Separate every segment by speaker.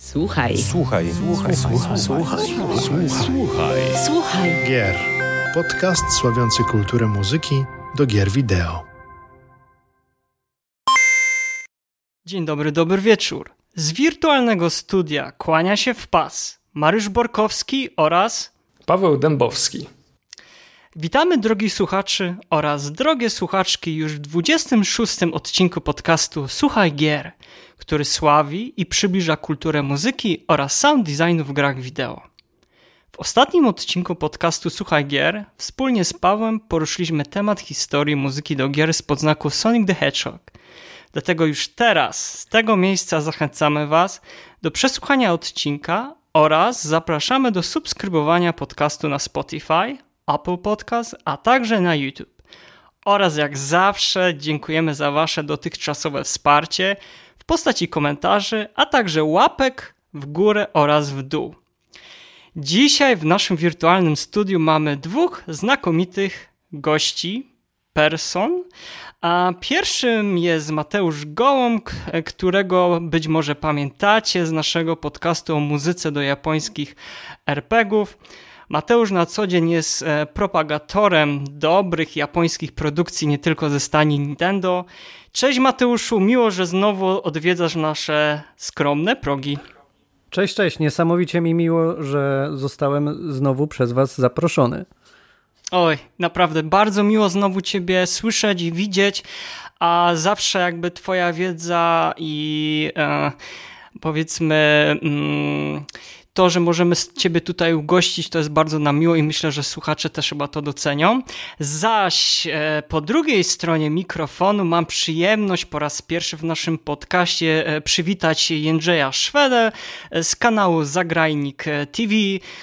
Speaker 1: Słuchaj.
Speaker 2: Słuchaj. Słuchaj. Słuchaj.
Speaker 3: Słuchaj.
Speaker 2: Słuchaj. Słuchaj.
Speaker 1: Słuchaj.
Speaker 3: Gier. Podcast sławiący kulturę muzyki do gier wideo.
Speaker 4: Dzień dobry, dobry wieczór. Z wirtualnego studia kłania się w pas Mariusz Borkowski oraz
Speaker 5: Paweł Dębowski.
Speaker 4: Witamy drogi słuchaczy oraz drogie słuchaczki już w 26 odcinku podcastu Słuchaj Gier, który sławi i przybliża kulturę muzyki oraz sound designu w grach wideo. W ostatnim odcinku podcastu Słuchaj Gier wspólnie z Pawłem poruszyliśmy temat historii muzyki do gier z podznaku Sonic the Hedgehog. Dlatego już teraz z tego miejsca zachęcamy Was do przesłuchania odcinka oraz zapraszamy do subskrybowania podcastu na Spotify, Apple Podcast, a także na YouTube. Oraz jak zawsze dziękujemy za Wasze dotychczasowe wsparcie w postaci komentarzy, a także łapek w górę oraz w dół. Dzisiaj w naszym wirtualnym studiu mamy dwóch znakomitych gości, person. A pierwszym jest Mateusz Gołąb, którego być może pamiętacie z naszego podcastu o muzyce do japońskich RPGów. Mateusz na co dzień jest e, propagatorem dobrych japońskich produkcji, nie tylko ze stani Nintendo. Cześć Mateuszu, miło, że znowu odwiedzasz nasze skromne progi.
Speaker 6: Cześć, cześć. Niesamowicie mi miło, że zostałem znowu przez Was zaproszony.
Speaker 4: Oj, naprawdę bardzo miło znowu Ciebie słyszeć i widzieć, a zawsze jakby Twoja wiedza i e, powiedzmy mm, to, że możemy Ciebie tutaj ugościć, to jest bardzo nam miło i myślę, że słuchacze też chyba to docenią. Zaś e, po drugiej stronie mikrofonu mam przyjemność po raz pierwszy w naszym podcaście e, przywitać Jędrzeja Szwedę e, z kanału Zagrajnik e, TV,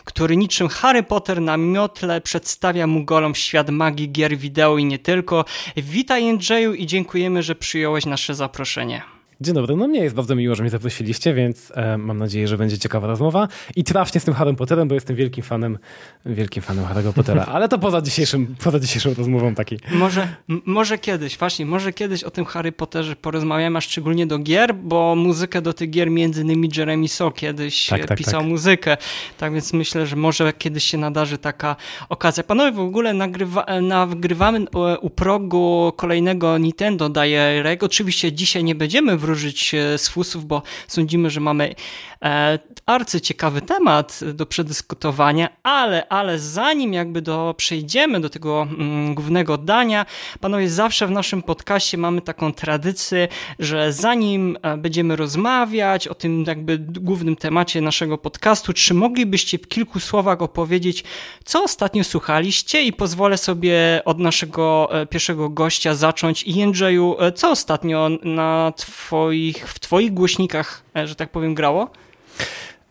Speaker 4: który niczym Harry Potter na miotle przedstawia mu golom świat magii, gier wideo i nie tylko. Witaj Jędrzeju i dziękujemy, że przyjąłeś nasze zaproszenie.
Speaker 5: Dzień dobry, no mnie jest bardzo miło, że mnie zaprosiliście, więc e, mam nadzieję, że będzie ciekawa rozmowa. I trafnie z tym Harrym Potterem, bo jestem wielkim fanem, wielkim fanem Harry'ego Pottera, ale to poza dzisiejszym, poza dzisiejszą rozmową taki.
Speaker 4: Może, może kiedyś, właśnie, może kiedyś o tym Harry Potterze porozmawiamy, a szczególnie do gier, bo muzykę do tych gier między innymi Jeremy So kiedyś
Speaker 5: Tak, tak,
Speaker 4: pisał
Speaker 5: tak.
Speaker 4: muzykę. Tak więc myślę, że może kiedyś się nadarzy taka okazja. Panowie, w ogóle nagrywa, nagrywamy e, u progu kolejnego Nintendo Direct. Oczywiście dzisiaj nie będziemy wróżyć e, z fusów, bo sądzimy, że mamy e, arcyciekawy temat do przedyskutowania, ale, ale zanim jakby do, przejdziemy do tego mm, głównego dania, panowie, zawsze w naszym podcaście mamy taką tradycję, że zanim e, będziemy rozmawiać o tym jakby głównym temacie naszego podcastu, czy moglibyście w kilku słowach opowiedzieć, co ostatnio słuchaliście i pozwolę sobie od naszego pierwszego gościa zacząć. I Jędrzeju, co ostatnio na twoich, w twoich głośnikach, e, że tak powiem, grało?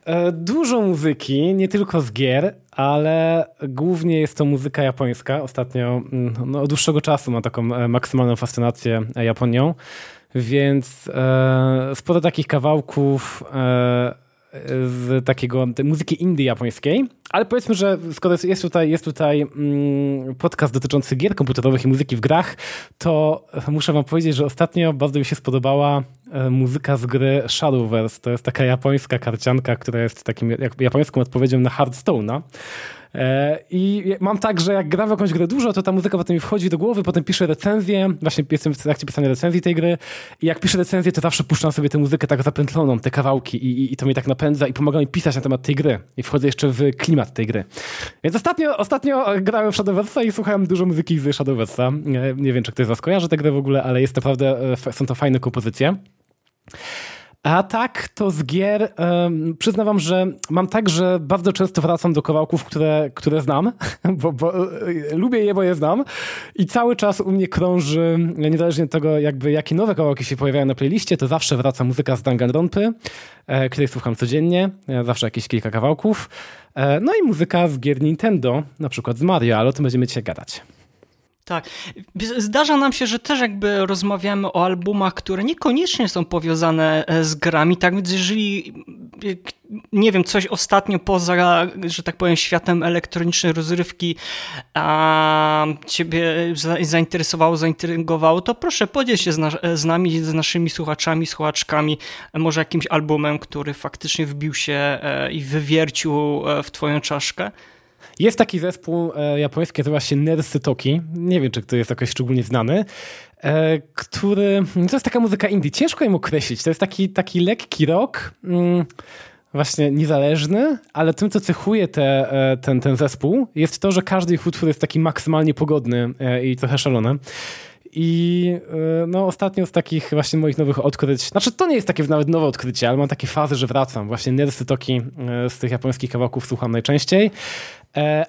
Speaker 5: E, Dużo muzyki, nie tylko z gier, ale głównie jest to muzyka japońska. Ostatnio, mm, no, od dłuższego czasu mam taką e, maksymalną fascynację Japonią, więc e, sporo takich kawałków e, z takiego muzyki indie japońskiej, ale powiedzmy, że skoro jest tutaj, jest tutaj mm, podcast dotyczący gier komputerowych i muzyki w grach, to muszę wam powiedzieć, że ostatnio bardzo mi się spodobała e, muzyka z gry Shadowverse. To jest taka japońska karcianka, która jest takim japońską odpowiedzią na Hearthstone'a. E, I mam tak, że jak gram w jakąś grę dużo, to ta muzyka potem mi wchodzi do głowy, potem piszę recenzję, właśnie jestem w trakcie pisania recenzji tej gry i jak piszę recenzję, to zawsze puszczam sobie tę muzykę tak zapętloną, te kawałki i, i, to mnie tak napędza i pomaga mi pisać na temat tej gry i wchodzę jeszcze w klimat tej gry. Więc ostatnio, ostatnio grałem w Shadowversa i słuchałem dużo muzyki z Shadowversa. Nie, nie wiem, czy ktoś z was kojarzy tę grę w ogóle, ale jest naprawdę, e, są to fajne kompozycje. A tak, to z gier um, przyznawam, że mam tak, że bardzo często wracam do kawałków, które, które znam, bo, bo e, lubię je, bo je znam i cały czas u mnie krąży, niezależnie od tego jakby jakie nowe kawałki się pojawiają na playliście, to zawsze wraca muzyka z Danganronpy, e, której słucham codziennie, e, zawsze jakieś kilka kawałków, e, no i muzyka z gier Nintendo, na przykład z Mario, ale o tym będziemy dzisiaj gadać.
Speaker 4: Tak. Zdarza nam się, że też jakby rozmawiamy o albumach, które niekoniecznie są powiązane e, z grami, tak więc jeżeli nie wiem, coś ostatnio poza, że tak powiem, światem elektronicznej rozrywki a, ciebie zainteresowało, zaintrygowało, to proszę podziel się z, na, z nami, z naszymi słuchaczami, słuchaczkami, może jakimś albumem, który faktycznie wbił się e, i wywiercił e, w twoją czaszkę.
Speaker 5: Jest taki zespół e, japoński, nazywa się Nersy Toki. Nie wiem, czy to jest jakoś szczególnie znany. E, który. To jest taka muzyka indie. Ciężko ją określić. To jest taki, taki lekki rock. Mm, właśnie niezależny, ale tym, co cechuje te, e, ten, ten zespół, jest to, że każdy ich utwór jest taki maksymalnie pogodny i trochę szalony. I e, no, ostatnio z takich właśnie moich nowych odkryć, znaczy to nie jest takie nawet nowe odkrycie, ale mam takie fazy, że wracam. Właśnie Nersy Toki z tych japońskich kawałków słucham najczęściej.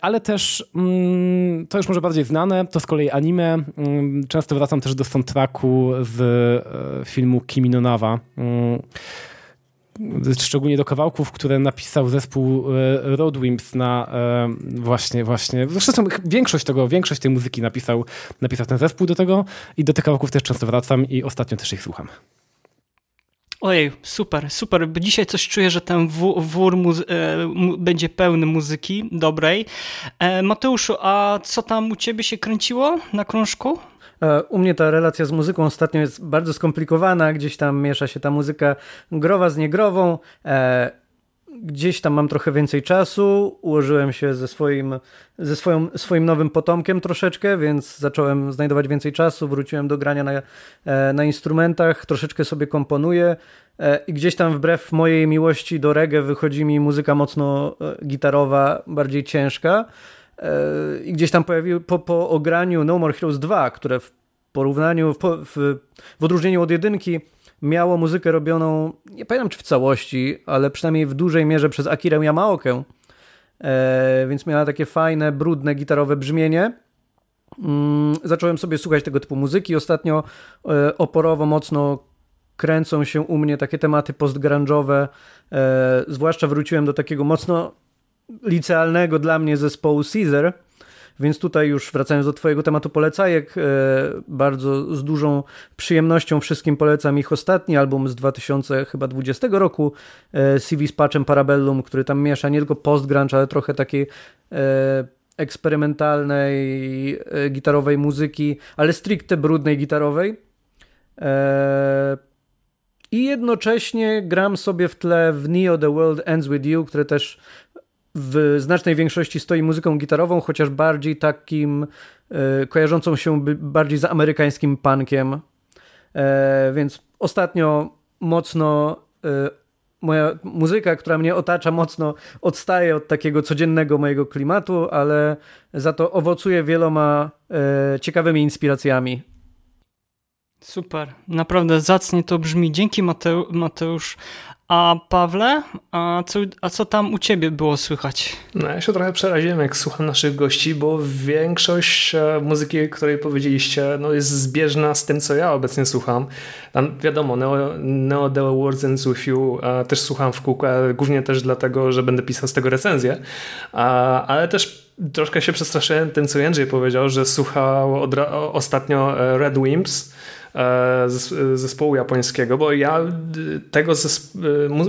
Speaker 5: Ale też, mm, to już może bardziej znane, to z kolei anime. Mm, często wracam też do soundtracku z filmu Kimi no Nawa mm, szczególnie do kawałków, które napisał zespół e, Roadwimps na e, właśnie, właśnie, zresztą większość tego, większość tej muzyki napisał, napisał ten zespół do tego i do tych kawałków też często wracam i ostatnio też ich słucham.
Speaker 4: Ojej, super, super. Dzisiaj coś czuję, że ten wór e, będzie pełny muzyki dobrej. Mateuszu, a co tam u ciebie się kręciło na krążku?
Speaker 6: E, u mnie ta relacja z muzyką ostatnio jest bardzo skomplikowana. Gdzieś tam miesza się ta muzyka growa z niegrową. E, gdzieś tam mam trochę więcej czasu. Ułożyłem się ze swoim, ze swoim nowym potomkiem troszeczkę, więc zacząłem znajdować więcej czasu. Wróciłem do grania na, e, na instrumentach, troszeczkę sobie komponuję. I gdzieś tam wbrew mojej miłości do reggae wychodzi mi muzyka mocno gitarowa, bardziej ciężka. I gdzieś tam pojawił po, po ograniu No More Heroes 2, które w porównaniu, w, w, w odróżnieniu od jedynki miało muzykę robioną, nie pamiętam czy w całości, ale przynajmniej w dużej mierze przez Akirę Yamaokę, e, więc miała takie fajne, brudne, gitarowe brzmienie. Mm, zacząłem sobie słuchać tego typu muzyki. Ostatnio e, oporowo mocno kręcą się u mnie takie tematy postgrunge'owe. E, zwłaszcza wróciłem do takiego mocno licealnego dla mnie zespołu Caesar, więc tutaj już wracając do Twojego tematu polecajek, e, bardzo z dużą przyjemnością wszystkim polecam ich ostatni album z 2020 roku, e, CV z patchem Parabellum, który tam miesza nie tylko post-grunge, ale trochę takiej e, eksperymentalnej gitarowej muzyki, ale stricte brudnej gitarowej. I jednocześnie gram sobie w tle w Neo The World Ends With You, które też w znacznej większości stoi muzyką gitarową, chociaż bardziej takim e, kojarzącą się bardziej z amerykańskim punkiem. E, więc ostatnio mocno e, moja muzyka, która mnie otacza, mocno odstaje od takiego codziennego mojego klimatu, ale za to owocuje wieloma ciekawymi inspiracjami.
Speaker 4: Super, naprawdę zacnie to brzmi. Dzięki Mateusz. A Pawle, a co, a co tam u ciebie było słychać?
Speaker 2: No ja się trochę przeraziłem, jak słucham naszych gości, bo większość e, muzyki, której powiedzieliście, no jest zbieżna z tym, co ja obecnie słucham. Tam wiadomo, Neo, Neo The Words Ends With You e, też słucham w kółko, głównie też dlatego, że będę pisał z tego recenzję, ale też troszkę się przestraszyłem tym, co Jędrzej powiedział, że słuchał ostatnio e, Red Wimps, zespołu japońskiego, bo ja tego zespo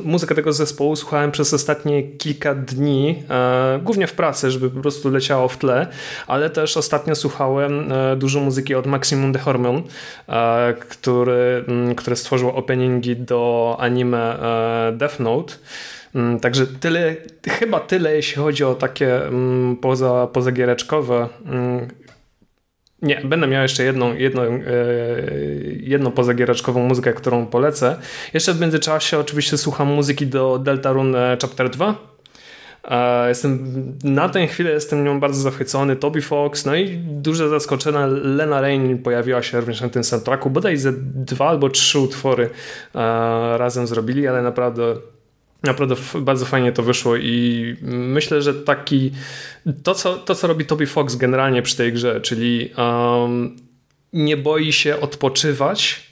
Speaker 2: muzykę tego zespołu słuchałem przez ostatnie kilka dni, e, głównie w pracy, żeby po prostu leciało w tle, ale też ostatnio słuchałem e, dużo muzyki od Maximum de Hormone, który, który stworzył openingi do anime Death Note. Także tyle, chyba tyle, jeśli chodzi o takie poza, pozagiereczkowe nie, będę miał jeszcze jedną, jedną, e, jedną pozagiereczkową muzykę, którą polecę. Jeszcze w międzyczasie oczywiście słucham muzyki do Deltarune Chapter 2. E, jestem, na tę chwilę jestem nią bardzo zachwycony. Toby Fox, no i duże zaskoczenie, Lena Rain pojawiła się również na tym soundtracku. Bodaj ze dwa albo trzy utwory e, razem zrobili, ale naprawdę Naprawdę bardzo fajnie to wyszło i myślę, że taki to co, to, co robi Toby Fox generalnie przy tej grze, czyli um, nie boi się odpoczywać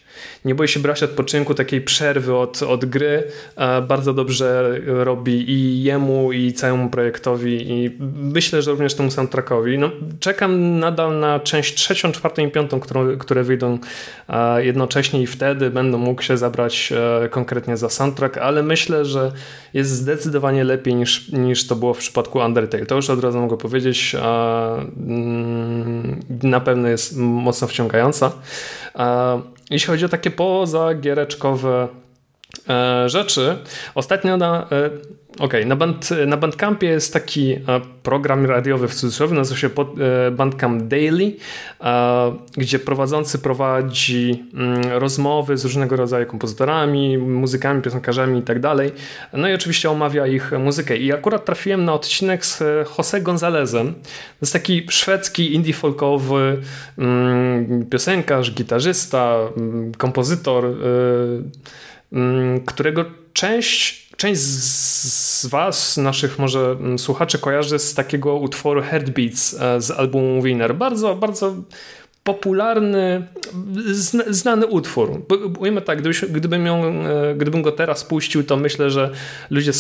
Speaker 2: nie boi się brać odpoczynku, takiej przerwy od, od gry. Bardzo dobrze robi i jemu, i całemu projektowi i myślę, że również temu soundtrackowi. No, czekam nadal na część trzecią, czwartą i piątą, którą, które wyjdą jednocześnie i wtedy będę mógł się zabrać e, konkretnie za soundtrack, ale myślę, że jest zdecydowanie lepiej niż, niż to było w przypadku Undertale. To już od razu mogę powiedzieć. Mm, na pewno jest mocno wciągająca. Jeśli chodzi o takie pozagiereczkowe e, rzeczy, ostatnio na, e, okay, na, band, na Bandcampie jest taki e, program radiowy w cudzysłowie, nazywa się Bandcamp Daily, gdzie prowadzący prowadzi mm, rozmowy z różnego rodzaju kompozytorami, muzykami, piosenkarzami i tak. No i oczywiście omawia ich muzykę. I akurat trafiłem na odcinek z Jose Gonzalezem. To jest taki szwedzki indie folkowy mm, piosenkarz, gitarzysta, mm, kompozytor którego część, część z Was, naszych może mm, słuchaczy, kojarzy z takiego utworu Heartbeats e, z albumu Winner. Bardzo, bardzo popularny, znany utwór. Ujmę tak, gdybym, ją, e, gdybym go teraz puścił, to myślę, że ludzie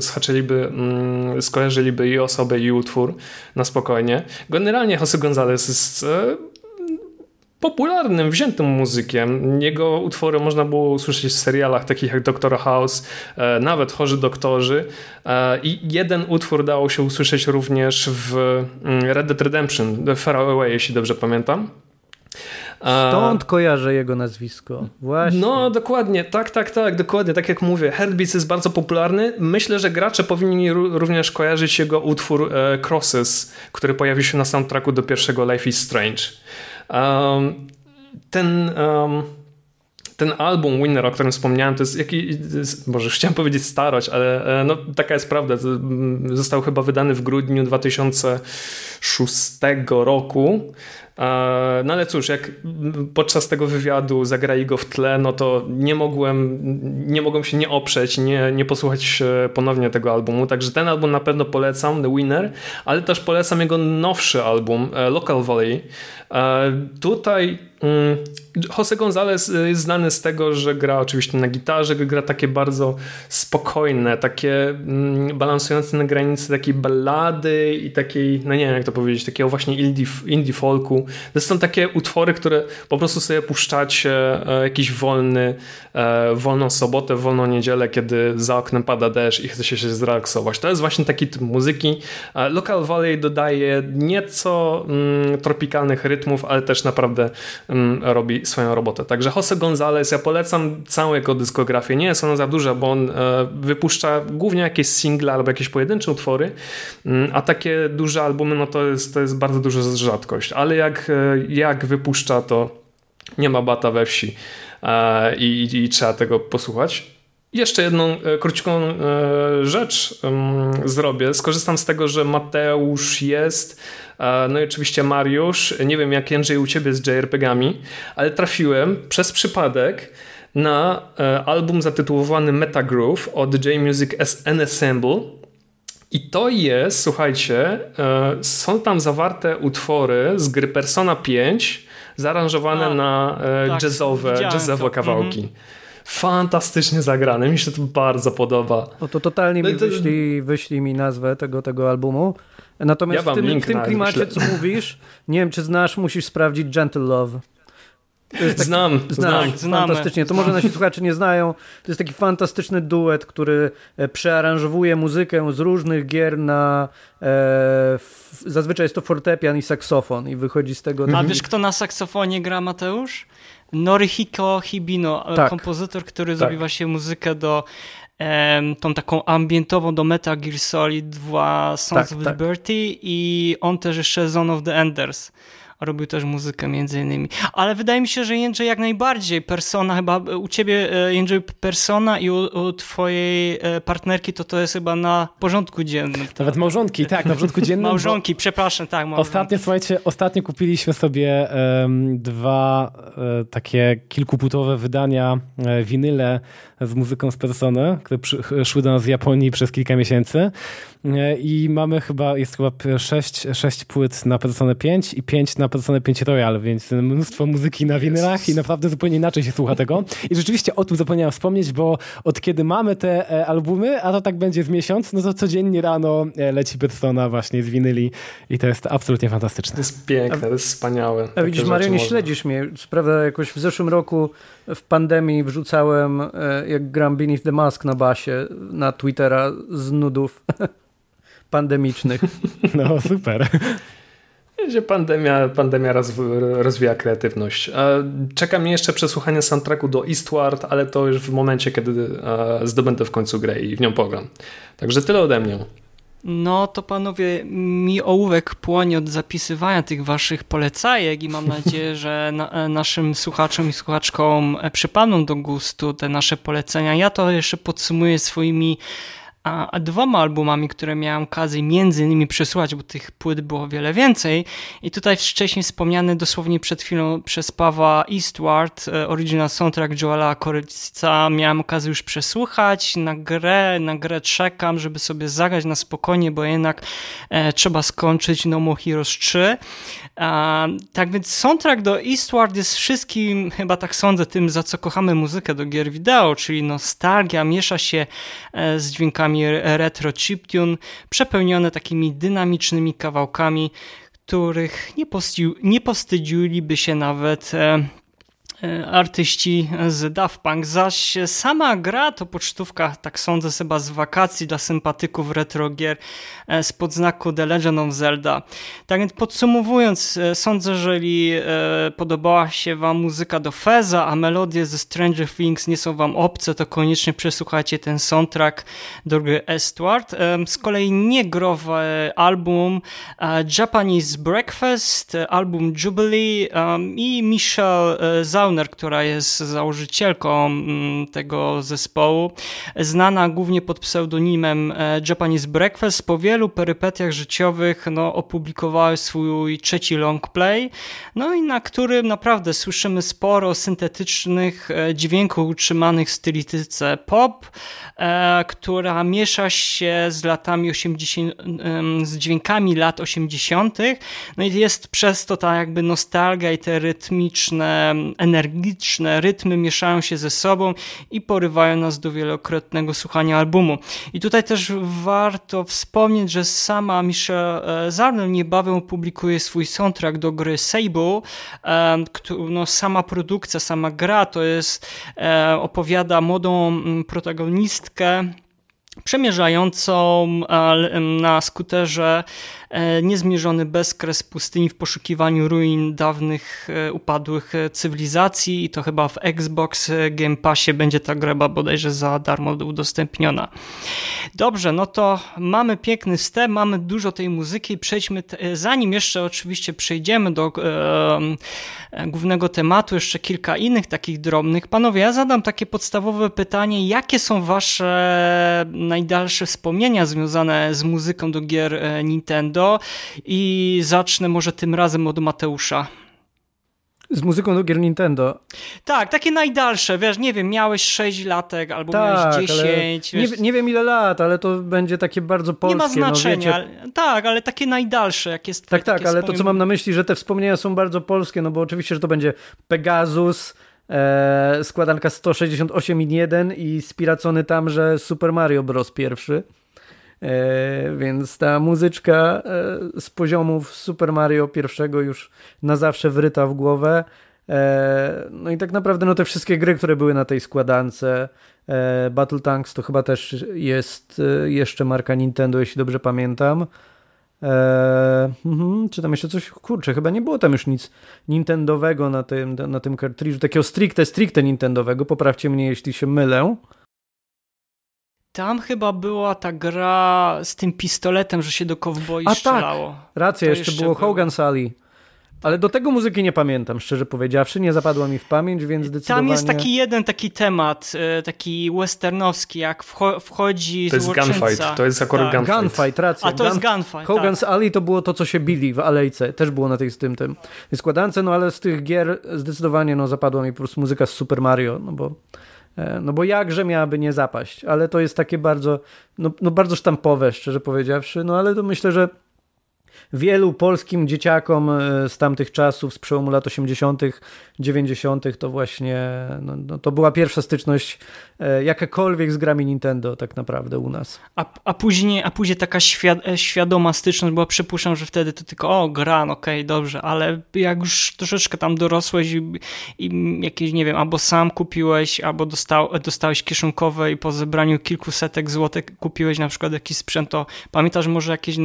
Speaker 2: schaczyliby, mm, skojarzyliby i osobę, i utwór na spokojnie. Generalnie Jose Gonzalez jest e, popularnym, wziętym muzykiem. Jego utwory można było usłyszeć w serialach takich jak Doctor House, e, nawet Chorzy Doktorzy e, i jeden utwór dało się usłyszeć również w mm, Red Dead Redemption, Far Away, jeśli dobrze pamiętam.
Speaker 6: Stąd kojarzę jego nazwisko. Właśnie.
Speaker 2: No, dokładnie, tak, tak, tak, dokładnie, tak jak mówię. Heartbeats jest bardzo popularny. Myślę, że gracze powinni również kojarzyć jego utwór e, Crosses, który pojawił się na soundtracku do pierwszego Life is Strange. Um, ten... Um, ten album Winner, o którym wspomniałem, to jest jakiś, może chciałem powiedzieć starość, ale e, no, taka jest prawda. Mm, został chyba wydany w grudniu 2006 roku. E, no ale cóż, jak podczas tego wywiadu zagrali go w tle, no to nie mogłem, nie mogłem się nie oprzeć, nie, nie posłuchać ponownie tego albumu. Także ten album na pewno polecam, The Winner, ale też polecam jego nowszy album, e, Local Valley. E, tutaj Jose Gonzalez jest znany z tego, że gra oczywiście na gitarze, gra takie bardzo spokojne, takie mm, balansujące na granicy takiej ballady i takiej, no nie wiem jak to powiedzieć, takiego właśnie indie, indie folku. To są takie utwory, które po prostu sobie puszczacie e, jakiś wolny, e, wolną sobotę, wolną niedzielę, kiedy za oknem pada deszcz i chce się zrelaksować. To jest właśnie taki typ muzyki. Local Valley dodaje nieco mm, tropikalnych rytmów, ale też naprawdę mm, robi swoją robotę. Także Jose Gonzalez, ja polecam całą jego dyskografię. Nie jest ona za duża, bo on e, wypuszcza głównie jakieś single albo jakieś pojedyncze utwory, mm, a takie duże albumy, no to jest, to jest bardzo duża rzadkość. Ale jak, e, jak wypuszcza, to nie ma bata we wsi e, i, i, i trzeba tego posłuchać. Jeszcze jedną krótką rzecz zrobię. Skorzystam z tego, że Mateusz jest no i oczywiście Mariusz. Nie wiem jak Jędrzej u ciebie z JRPG-ami, ale trafiłem przez przypadek na e, album zatytułowany Metagroove od J-Music Ensemble. I to jest, słuchajcie, e, są tam zawarte utwory z gry Persona 5, zaaranżowane A, na e, tak, jazzowe, jazzowe kawałki. Mhm fantastycznie zagrane. Mi się to bardzo podoba.
Speaker 6: No to totalnie mi no wyślij, wyślij mi nazwę tego, tego albumu. Natomiast ja w tym, w tym klimacie, co mówisz, nie wiem, czy znasz, musisz sprawdzić Gentle Love.
Speaker 2: Taki, znam, znam.
Speaker 6: Fantastycznie. To może nasi słuchacze nie znają. To jest taki fantastyczny duet, który e, przearanżowuje muzykę z różnych gier na. E, zazwyczaj jest to fortepian i saksofon, i wychodzi z tego.
Speaker 4: A wiesz, kto na saksofonie gra, Mateusz? Norihiko Hibino, e, tak. kompozytor, który tak. zrobi właśnie muzykę do tą taką ambientową do Metal Gear Solid 2 Sons tak, of tak. Liberty i on też jeszcze Zone of the Enders robił też muzykę między innymi. Ale wydaje mi się, że Jędrzej jak najbardziej Persona, chyba u ciebie e, Jędrzej Persona i u, u twojej e, partnerki to to jest chyba na porządku dziennym.
Speaker 5: Tak? Nawet małżonki, tak, na porządku dziennym.
Speaker 4: małżonki, bo... przepraszam, tak.
Speaker 5: Małżonki. Ostatnio, słuchajcie, ostatnio kupiliśmy sobie um, dwa um, takie kilkupłytowe wydania um, winyle z muzyką z Persony, które przy, szły do nas z Japonii przez kilka miesięcy i mamy chyba, jest chyba sześć, sześć płyt na Personę 5 i pięć na na Persona 5 Royal, więc mnóstwo muzyki na winylach i naprawdę zupełnie inaczej się słucha tego. I rzeczywiście o tym zapomniałem wspomnieć, bo od kiedy mamy te e, albumy, a to tak będzie w miesiąc, no to codziennie rano e, leci Persona właśnie z winyli i to jest absolutnie fantastyczne. To
Speaker 2: jest piękne, to jest wspaniałe.
Speaker 6: A widzisz, Mario, nie można. śledzisz mnie. Prawda, jakoś w zeszłym roku w pandemii wrzucałem, e, jak gram Beneath the Mask na basie, na Twittera z nudów pandemicznych.
Speaker 5: No, super.
Speaker 2: Że pandemia, pandemia rozwija kreatywność. Czeka mnie jeszcze przesłuchanie soundtracku do Eastward, ale to już w momencie, kiedy zdobędę w końcu grę i w nią pogram. Także tyle ode mnie.
Speaker 4: No to panowie, mi ołówek płonie od zapisywania tych waszych polecajek i mam nadzieję, że na, e, naszym słuchaczom i słuchaczkom e, przypadną do gustu te nasze polecenia. Ja to jeszcze podsumuję swoimi a, dwoma albumami, które miałem okazję między innymi przesłuchać, bo tych płyt było wiele więcej. I tutaj wcześniej wspomniany dosłownie przed chwilą przez Pawła Eastward, e, original soundtrack Joela Koryca, miałem okazję już przesłuchać na grę, na grę czekam, żeby sobie zagrać na spokojnie, bo jednak e, trzeba skończyć No More Heroes 3. A, tak więc soundtrack do Eastward jest wszystkim, chyba tak sądzę, tym za co kochamy muzykę do gier wideo, czyli nostalgia miesza się e, z dźwiękami retro chiptune, przepełnione takimi dynamicznymi kawałkami, których nie, nie postydziliby się nawet E, artyści z Daft Punk, zaś sama gra to pocztówka, tak sądzę, chyba z wakacji dla sympatyków retro gier e, z podznaku The Legend of Zelda. Tak więc podsumowując, e, sądzę, że jeżeli podobała się wam muzyka do Feza, a melodie ze Stranger Things nie są wam obce, to koniecznie przesłuchajcie ten soundtrack do gry Eastward. Z kolei niegrowy album Japanese Breakfast, album Jubilee i Michelle Zau Która jest założycielką mm, tego zespołu, znana głównie pod pseudonimem e, Japanese Breakfast, po wielu perypetiach życiowych no, opublikowała swój trzeci long play, no i na którym naprawdę słyszymy sporo syntetycznych e, dźwięków utrzymanych w stylistyce pop, e, która miesza się z latami 80, z dźwiękami lat 80. No i jest przez to ta jakby nostalgia i te rytmiczne energie energiczne rytmy mieszają się ze sobą i porywają nas do wielokrotnego słuchania albumu. I tutaj też warto wspomnieć, że sama Michelle Zarnell niebawem opublikuje swój soundtrack do gry Sable. No, sama produkcja, sama gra to jest, e, opowiada młodą mm, protagonistkę, przemierzającą na skuterze E, niezmierzony bezkres pustyni w poszukiwaniu ruin dawnych e, upadłych e, cywilizacji i to chyba w Xbox Game Passie będzie ta greba bodajże za darmo udostępniona. Dobrze, no to mamy piękny wstęp, mamy dużo tej muzyki, przejdźmy, zanim jeszcze oczywiście przejdziemy do e, głównego tematu, jeszcze kilka innych takich drobnych. Panowie, ja zadam takie podstawowe pytanie, jakie są wasze najdalsze wspomnienia związane z muzyką do gier Nintendo? Nintendo i zacznę może tym razem od Mateusza.
Speaker 6: Z muzyką do gier Nintendo.
Speaker 4: Tak, takie najdalsze, wiesz, nie wiem, miałeś 6 latek albo tak, miałeś 10.
Speaker 6: Nie, nie, wiem ile lat, ale to będzie takie bardzo polskie. Nie
Speaker 4: ma znaczenia, no, ale, tak, ale takie najdalsze, jak jest
Speaker 6: Tak, tak, ale to co mam na myśli, że te wspomnienia są bardzo polskie, no bo oczywiście, że to będzie Pegasus, e, składanka 168.1 i spiracony tam, że Super Mario Bros. pierwszy. E, więc ta muzyczka e, z poziomów Super Mario pierwszego już na zawsze wryta w głowę. E, no i tak naprawdę no te wszystkie gry, które były na tej składance, Battle Tanks to chyba też jest jeszcze marka Nintendo, jeśli dobrze pamiętam. Eee, czy tam jeszcze coś? Kurczę, chyba nie było tam już nic Nintendowego na tym, na tym kartridżu, takiego stricte, stricte Nintendowego. Poprawcie mnie, jeśli się mylę.
Speaker 4: Tam chyba była ta gra z tym pistoletem, że się do kowboi A tak, strzelało.
Speaker 6: Tak, racja, jeszcze, jeszcze, było Hogan Sally. Ale do tego muzyki nie pamiętam, szczerze powiedziawszy, nie zapadła mi w pamięć, więc zdecydowanie...
Speaker 4: Tam jest taki jeden taki temat, e, taki westernowski, jak wchodzi
Speaker 2: To jest gunfight, to jest akurat tak.
Speaker 6: gunfight. Gunfight, racja.
Speaker 4: A to Gun... jest gunfight,
Speaker 6: Hogan's tak. Alley to było to, co się bili w alejce, też było na tej z tym, tym składance, no ale z tych gier zdecydowanie no, zapadła mi po prostu muzyka z Super Mario, no bo no bo jakże miałaby nie zapaść, ale to jest takie bardzo, no, no bardzo sztampowe, szczerze powiedziawszy, no ale to myślę, że wielu polskim dzieciakom e, z tamtych czasów, z przełomu lat 80., 90., to właśnie no, no, to była pierwsza styczność e, jakakolwiek z grami Nintendo tak naprawdę u nas.
Speaker 4: A, a, później, a później taka e, świadoma styczność, bo przypuszczam, że wtedy to tylko o, gra, no okej, okay, dobrze, ale jak już troszeczkę tam dorosłeś i, i jakieś, nie wiem, albo sam kupiłeś, albo dostał, dostałeś kieszonkowe i po zebraniu kilkusetek złotych kupiłeś na przykład jakiś sprzęt, to pamiętasz może jakieś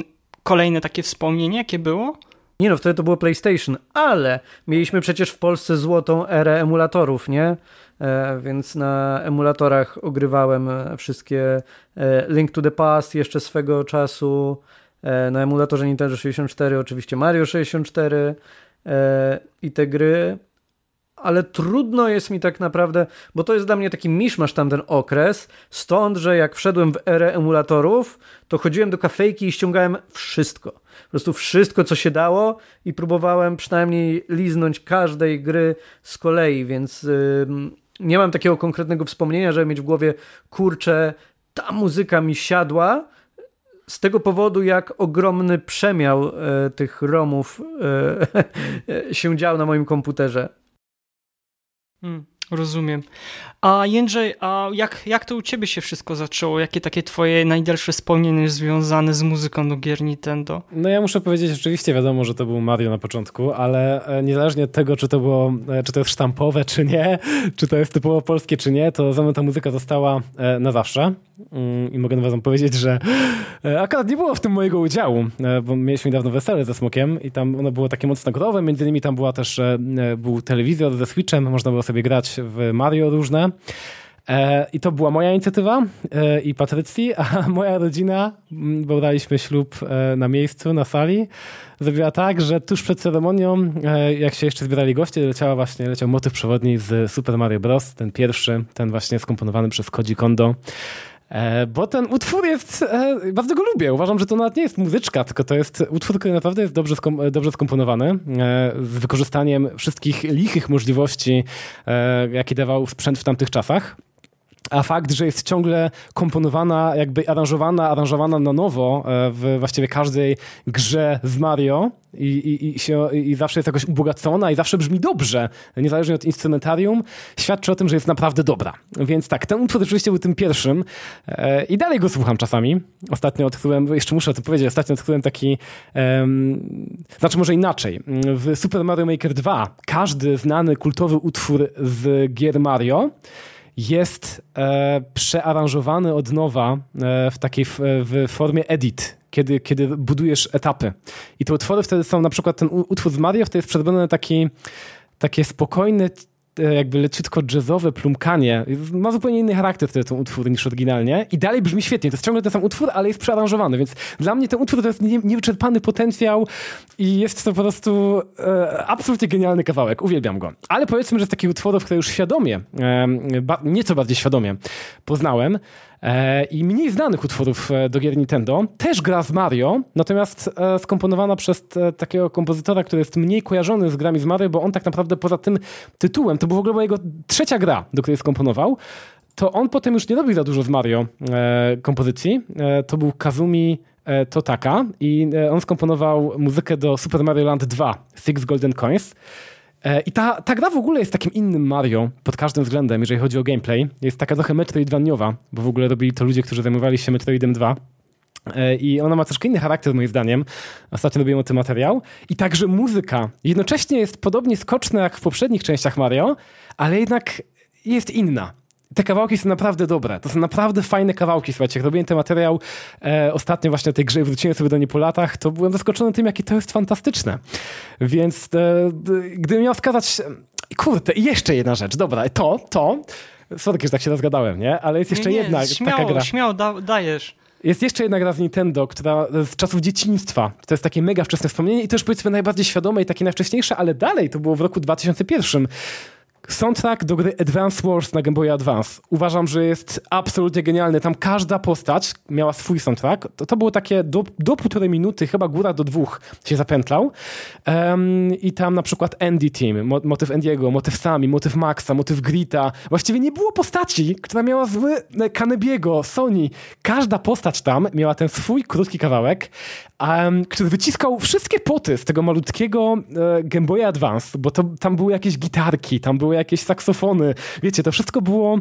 Speaker 4: kolejne takie wspomnienie, jakie było?
Speaker 6: Nie no, wtedy to było PlayStation, ale mieliśmy przecież w Polsce złotą erę emulatorów, nie? E, więc na emulatorach ogrywałem e, wszystkie e, Link to the Past jeszcze swego czasu. E, na emulatorze Nintendo 64 oczywiście Mario 64 e, i te gry ale trudno jest mi tak naprawdę, bo to jest dla mnie taki miszmasz tamten okres, stąd, że jak wszedłem w erę emulatorów, to chodziłem do kafejki i ściągałem wszystko. Po prostu wszystko, co się dało i próbowałem przynajmniej liznąć każdej gry z kolei, więc yy, nie mam takiego konkretnego wspomnienia, żeby mieć w głowie, kurczę, ta muzyka mi siadła, z tego powodu, jak ogromny przemiał e, tych romów e, się dział na moim komputerze.
Speaker 4: Hmm, rozumiem. A Jędrzej, a jak, jak to u ciebie się wszystko zaczęło? Jakie takie twoje najdalsze wspomnienie związane z muzyką do gier Nintendo?
Speaker 5: No ja muszę powiedzieć, oczywiście wiadomo, że to był Mario na początku, ale e, niezależnie od tego, czy to było, e, czy to jest sztampowe, czy nie, czy to jest typowo polskie, czy nie, to za mną ta muzyka została e, na zawsze. Mm, I mogę wam powiedzieć, że akurat nie było w tym mojego udziału, bo mieliśmy niedawno wesele ze Smokiem i tam ono było takie mocno gotowe, między innymi tam była też, był telewizor ze Switchem, można było sobie grać w Mario różne. E, I to była moja inicjatywa e, i Patrycji, a moja rodzina, bo daliśmy ślub e, na miejscu, na sali, zrobiła tak, że tuż przed ceremonią, jak się jeszcze zbierali goście, leciała właśnie, leciał motyw przewodni z Super Mario Bros., ten pierwszy, ten właśnie skomponowany przez Koji Kondo. Bo ten utwór jest, bardzo go lubię. Uważam, że to nawet nie jest muzyczka, tylko to jest utwór, który naprawdę jest dobrze, skom, dobrze skomponowany, z wykorzystaniem wszystkich lichych możliwości, jakie dawał sprzęt w tamtych czasach. A fakt, że jest ciągle komponowana, jakby aranżowana, aranżowana na nowo e, w właściwie każdej grze z Mario i, i, i, się, i zawsze jest jakoś ubogacona i zawsze brzmi dobrze, niezależnie od instrumentarium, świadczy o tym, że jest naprawdę dobra. Więc tak, ten utwór rzeczywiście był tym pierwszym e, i dalej go słucham czasami. Ostatnio odkryłem, jeszcze muszę to powiedzieć, ostatnio odkryłem taki, um, znaczy może inaczej. W Super Mario Maker 2 każdy znany kultowy utwór z gier Mario jest e, przearanżowany od nowa e, w takiej w, w, formie edit, kiedy, kiedy budujesz etapy. I te utwory wtedy są, na przykład ten utwór z Mario wtedy jest przedrobiony taki takie spokojne, jakby leciutko jazzowe plumkanie. Ma zupełnie inny charakter wtedy ten utwór niż oryginalnie i dalej brzmi świetnie. To jest ciągle ten sam utwór, ale jest przearanżowany, więc dla mnie ten utwór to jest nie, niewyczerpany potencjał i jest to po prostu e, absolutnie genialny kawałek. Uwielbiam go. Ale powiedzmy, że z takich utworów, które już świadomie, e, ba, nieco bardziej świadomie poznałem, E, i mniej znanych utworów e, do gier Nintendo. Też gra z Mario, natomiast e, skomponowana przez takiego kompozytora, który jest mniej kojarzony z grami z Mario, bo on tak naprawdę poza tym tytułem, to była w ogóle jego trzecia gra, do której skomponował, to on potem już nie robił za dużo z Mario kompozycji. To był Kazumi Totaka i on skomponował muzykę do Super Mario Land 2, Six Golden Coins. E, I ta, ta gra w ogóle jest takim innym Mario pod każdym względem, jeżeli chodzi o gameplay. Jest taka trochę Metroidvaniowa, bo w ogóle robili to ludzie, którzy zajmowali się Metroidem 2. E, I ona ma troszkę inny charakter, moim zdaniem. Ostatnio robiłem o tym materiał. I także muzyka. Jednocześnie jest podobnie skoczna jak w poprzednich częściach Mario, ale jednak jest inna te kawałki są naprawdę dobre. To są naprawdę fajne kawałki, słuchajcie. Jak robiłem ten materiał e, ostatnio właśnie tej grze i wróciłem sobie do niej po latach, to byłem zaskoczony tym, jakie to jest fantastyczne. Więc e, gdybym miał wskazać... Kurde, i jeszcze jedna rzecz. Dobra, to, to... Sorry, że tak się rozgadałem, nie? Ale jest jeszcze
Speaker 4: nie, nie,
Speaker 5: jedna
Speaker 4: śmiało,
Speaker 5: taka gra.
Speaker 4: Śmiało, da, dajesz.
Speaker 5: Jest jeszcze jedna gra z Nintendo, która z czasów dzieciństwa. To jest takie mega wczesne wspomnienie i to już powiedzmy najbardziej świadome i takie najwcześniejsze, ale dalej to było w roku 2001. Soundtrack do gry Advance Wars na Game Boy Advance. Uważam, że jest absolutnie genialny. Tam każda postać miała swój soundtrack. To, to było takie do, do półtorej minuty, chyba góra do dwóch się zapętlał. Um, I tam na przykład Andy Team, mo motyw Andiego, motyw Sami, motyw Maxa, motyw Grita. Właściwie nie było postaci, która miała zły e, Kanebiego, Sony. Każda postać tam miała ten swój krótki kawałek, um, który wyciskał wszystkie poty z tego malutkiego e, Game Boy Advance, bo to, tam były jakieś gitarki, tam były jakieś saksofony. Wiecie, to wszystko było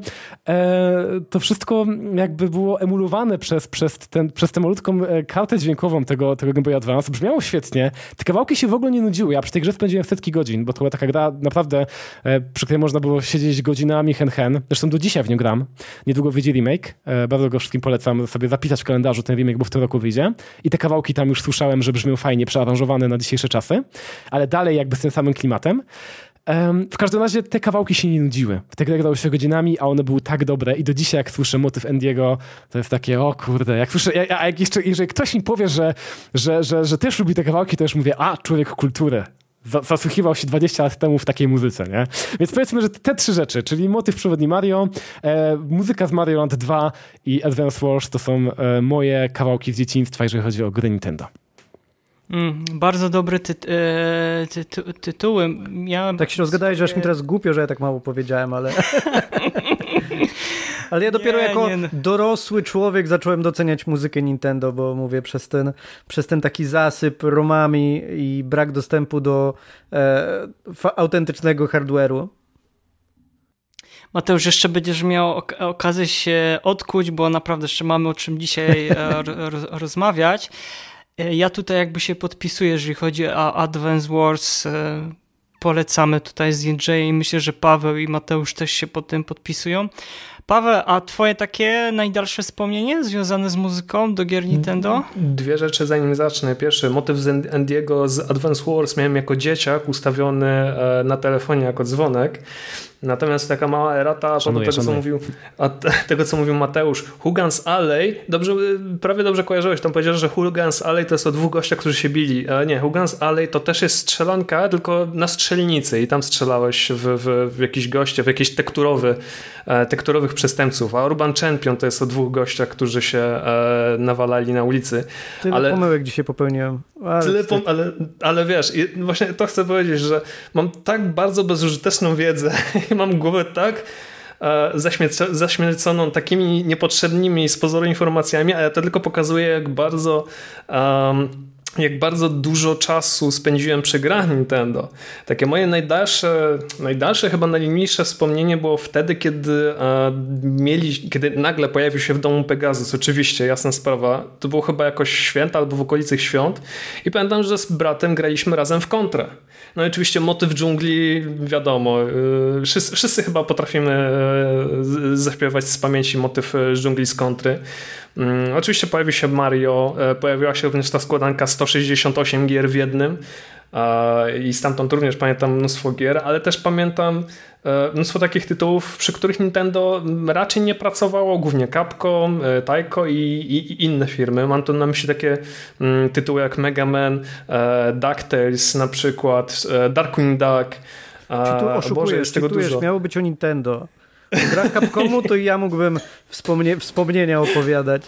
Speaker 5: e, to wszystko jakby było emulowane przez, przez, ten, przez tę malutką e, kartę dźwiękową tego, tego Game Boy Advance. Brzmiało świetnie. Te kawałki się w ogóle nie nudziły. Ja przy tej grze spędziłem setki godzin, bo to była taka gra naprawdę, e, przy której można było siedzieć godzinami hen hen. Zresztą do dzisiaj w nią gram. Niedługo wyjdzie remake. E, bardzo go wszystkim polecam sobie zapisać w kalendarzu ten remake, bo w tym roku wyjdzie. I te kawałki tam już słyszałem, że brzmią fajnie, przearanżowane na dzisiejsze czasy, ale dalej jakby z tym samym klimatem. w każdym razie te kawałki się nie nudziły. Te gry grały się godzinami, a one były tak dobre i do dzisiaj jak słyszę motyw Endiego, to jest takie, o kurde, jak słyszę, a jak jeszcze, jeżeli ktoś mi powie, że, że, że, że też lubi te kawałki, to już mówię, a, człowiek kultury zasłuchiwał się 20 lat temu w takiej muzyce, nie? Więc powiedzmy, że te trzy rzeczy, czyli motyw przewodni Mario, e, muzyka z Mario Land 2 i Advance Wars to są e, moje kawałki z dzieciństwa, jeżeli chodzi o gry Nintendo.
Speaker 4: Mm, bardzo dobry ty, e, ty, ty, tytuły. Miałem
Speaker 6: tak się rozgadałeś, że aż mi teraz głupio, że ja tak mało powiedziałem, ale... ale ja dopiero nie, jako nie. Dorosły człowiek zacząłem doceniać muzykę Nintendo, bo mówię, przez ten, przez ten taki zasyp romami i brak dostępu do e, autentycznego hardware'u.
Speaker 4: Mateusz, jeszcze będziesz miał ok okazję się odkuć, bo naprawdę jeszcze mamy o czym dzisiaj e, rozmawiać. E, ja tutaj jakby się podpisuję, jeżeli chodzi o Advance Wars. E, polecamy tutaj z DJ i myślę, że Paweł i Mateusz też się pod tym podpisują. Paweł, a twoje takie najdalsze wspomnienie związane z muzyką do gier Nintendo?
Speaker 2: Dwie rzeczy zanim zacznę. Pierwszy, motyw z Andiego z Advance Wars miałem jako dzieciak ustawiony e, na telefonie jako dzwonek. Natomiast taka mała erata szanuję, tego, co mówił, a tego, co mówił Mateusz. Hugans Alley, dobrze, prawie dobrze kojarzyłeś, tam powiedziałeś, że Hugans Alley to jest o dwóch gościach, którzy się bili. Ale nie, Hugans Alley to też jest strzelanka, tylko na strzelnicy i tam strzelałeś w, w, w jakiś goście, w jakieś tekturowy, e, tekturowych przestępców. A Urban Champion to jest o dwóch gościach, którzy się e, nawalali na ulicy.
Speaker 6: Tyle ale, pomyłek dzisiaj popełniłem.
Speaker 2: Ale, tyle pom ale, ale wiesz, właśnie to chcę powiedzieć, że mam tak bardzo bezużyteczną wiedzę mam głowę tak e, zaśmierconą takimi niepotrzebnymi z pozoru informacjami, a ja to tylko pokazuje, jak bardzo um, jak bardzo dużo czasu spędziłem przy grach Nintendo. Takie moje najdalsze, najdalsze chyba najmniejsze wspomnienie było wtedy, kiedy e, mieli, kiedy nagle pojawił się w domu Pegasus. Oczywiście, jasna sprawa. To było chyba jakoś święta albo w okolicach świąt. I pamiętam, że z bratem graliśmy razem w kontrę. No i oczywiście motyw dżungli, wiadomo, y, wszyscy, wszyscy chyba potrafimy y, zaśpiewać z pamięci motyw y, dżungli z kontry. Mm, oczywiście pojawił się Mario, pojawiła się również ta składanka 168 gier w jednym i stamtąd również pamiętam mnóstwo gier, ale też pamiętam E, mnóstwo takich tytułów, przy których Nintendo raczej nie pracowało, głównie Capcom, e, Taiko i, i, i inne firmy. Mam tu na myśli takie mm, tytuły jak Mega Man, e, DuckTales na przykład, Darkwing Duck.
Speaker 6: Czy tu oszukujesz, jest tego dużo. miało być o Nintendo. Gra Capcomu to ja mógłbym wspomnie wspomnienia opowiadać.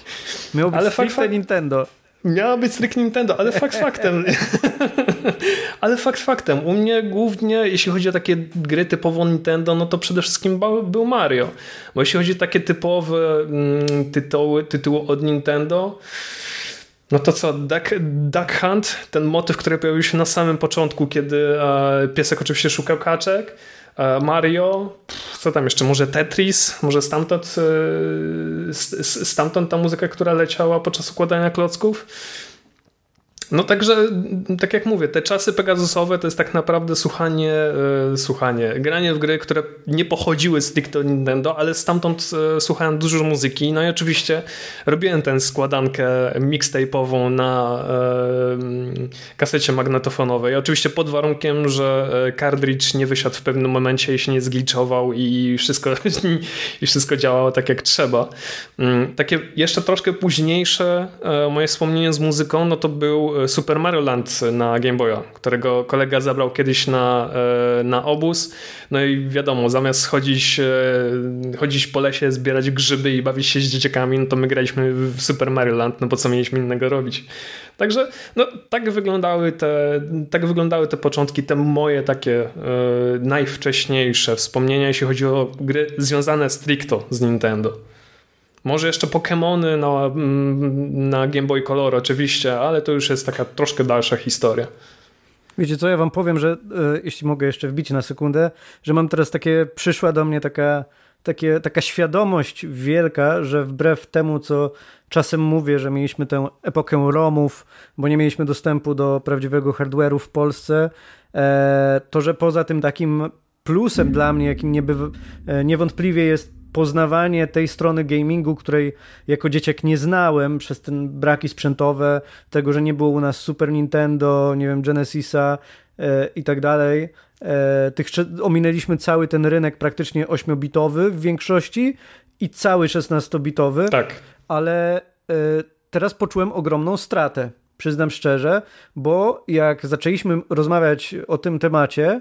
Speaker 6: Miało być Ale fakt, Nintendo.
Speaker 2: Miała być stricte Nintendo, ale fakt faktem. ale fakt faktem. U mnie głównie, jeśli chodzi o takie gry typowo Nintendo, no to przede wszystkim był Mario. Bo jeśli chodzi o takie typowe mm, tytuły, tytuły od Nintendo, no to co, Duck, Duck Hunt, ten motyw, który pojawił się na samym początku, kiedy e, piesek oczywiście szukał kaczek. E, Mario, co tam jeszcze, może Tetris, może stamtąd, e, stamtąd ta muzyka, która leciała podczas układania klocków. No także, tak jak mówię, te czasy Pegasusowe to jest tak naprawdę słuchanie, e, słuchanie, granie w gry, które nie pochodziły stricte od Nintendo, ale stamtąd e, słuchałem dużo muzyki. No i oczywiście robiłem tę składankę mixtape'ową na e, kasecie magnetofonowej. Oczywiście pod warunkiem, że cartridge nie wysiadł w pewnym momencie i się nie zgliczował i wszystko, i wszystko działało tak jak trzeba. Mm, takie jeszcze troszkę późniejsze moje wspomnienie z muzyką, no to był Super Mario Land na Game Boya, którego kolega zabrał kiedyś na, e, na obóz. No i wiadomo, zamiast chodzić, e, chodzić po lesie, zbierać grzyby i bawić się z dzieciakami, no to my graliśmy w Super Mario Land, no bo co mieliśmy innego robić. Także no, tak, wyglądały te, tak wyglądały te początki, te moje takie e, najwcześniejsze wspomnienia, jeśli chodzi o gry związane stricto z Nintendo. Może jeszcze Pokémony na, mm, na Game Boy Color oczywiście, ale to już jest taka troszkę dalsza historia.
Speaker 6: Wiecie co, ja wam powiem, że e, jeśli mogę jeszcze wbić na sekundę, że mam teraz takie, przyszła do mnie taka, takie, taka świadomość wielka, że wbrew temu, co czasem mówię, że mieliśmy tę epokę ROMów, bo nie mieliśmy dostępu do prawdziwego hardware'u w Polsce, e, to że poza tym takim plusem dla mnie, jakim e, niewątpliwie jest poznawanie tej strony gamingu, której jako dzieciak nie znałem przez ten braki sprzętowe, tego, że nie było u nas Super Nintendo, nie wiem, Genesisa e, i tak dalej. E, tych, ominęliśmy cały ten rynek praktycznie 8-bitowy w większości i cały 16-bitowy.
Speaker 2: Tak.
Speaker 6: Ale e, teraz poczułem ogromną stratę, przyznam szczerze, bo jak zaczęliśmy rozmawiać o tym temacie,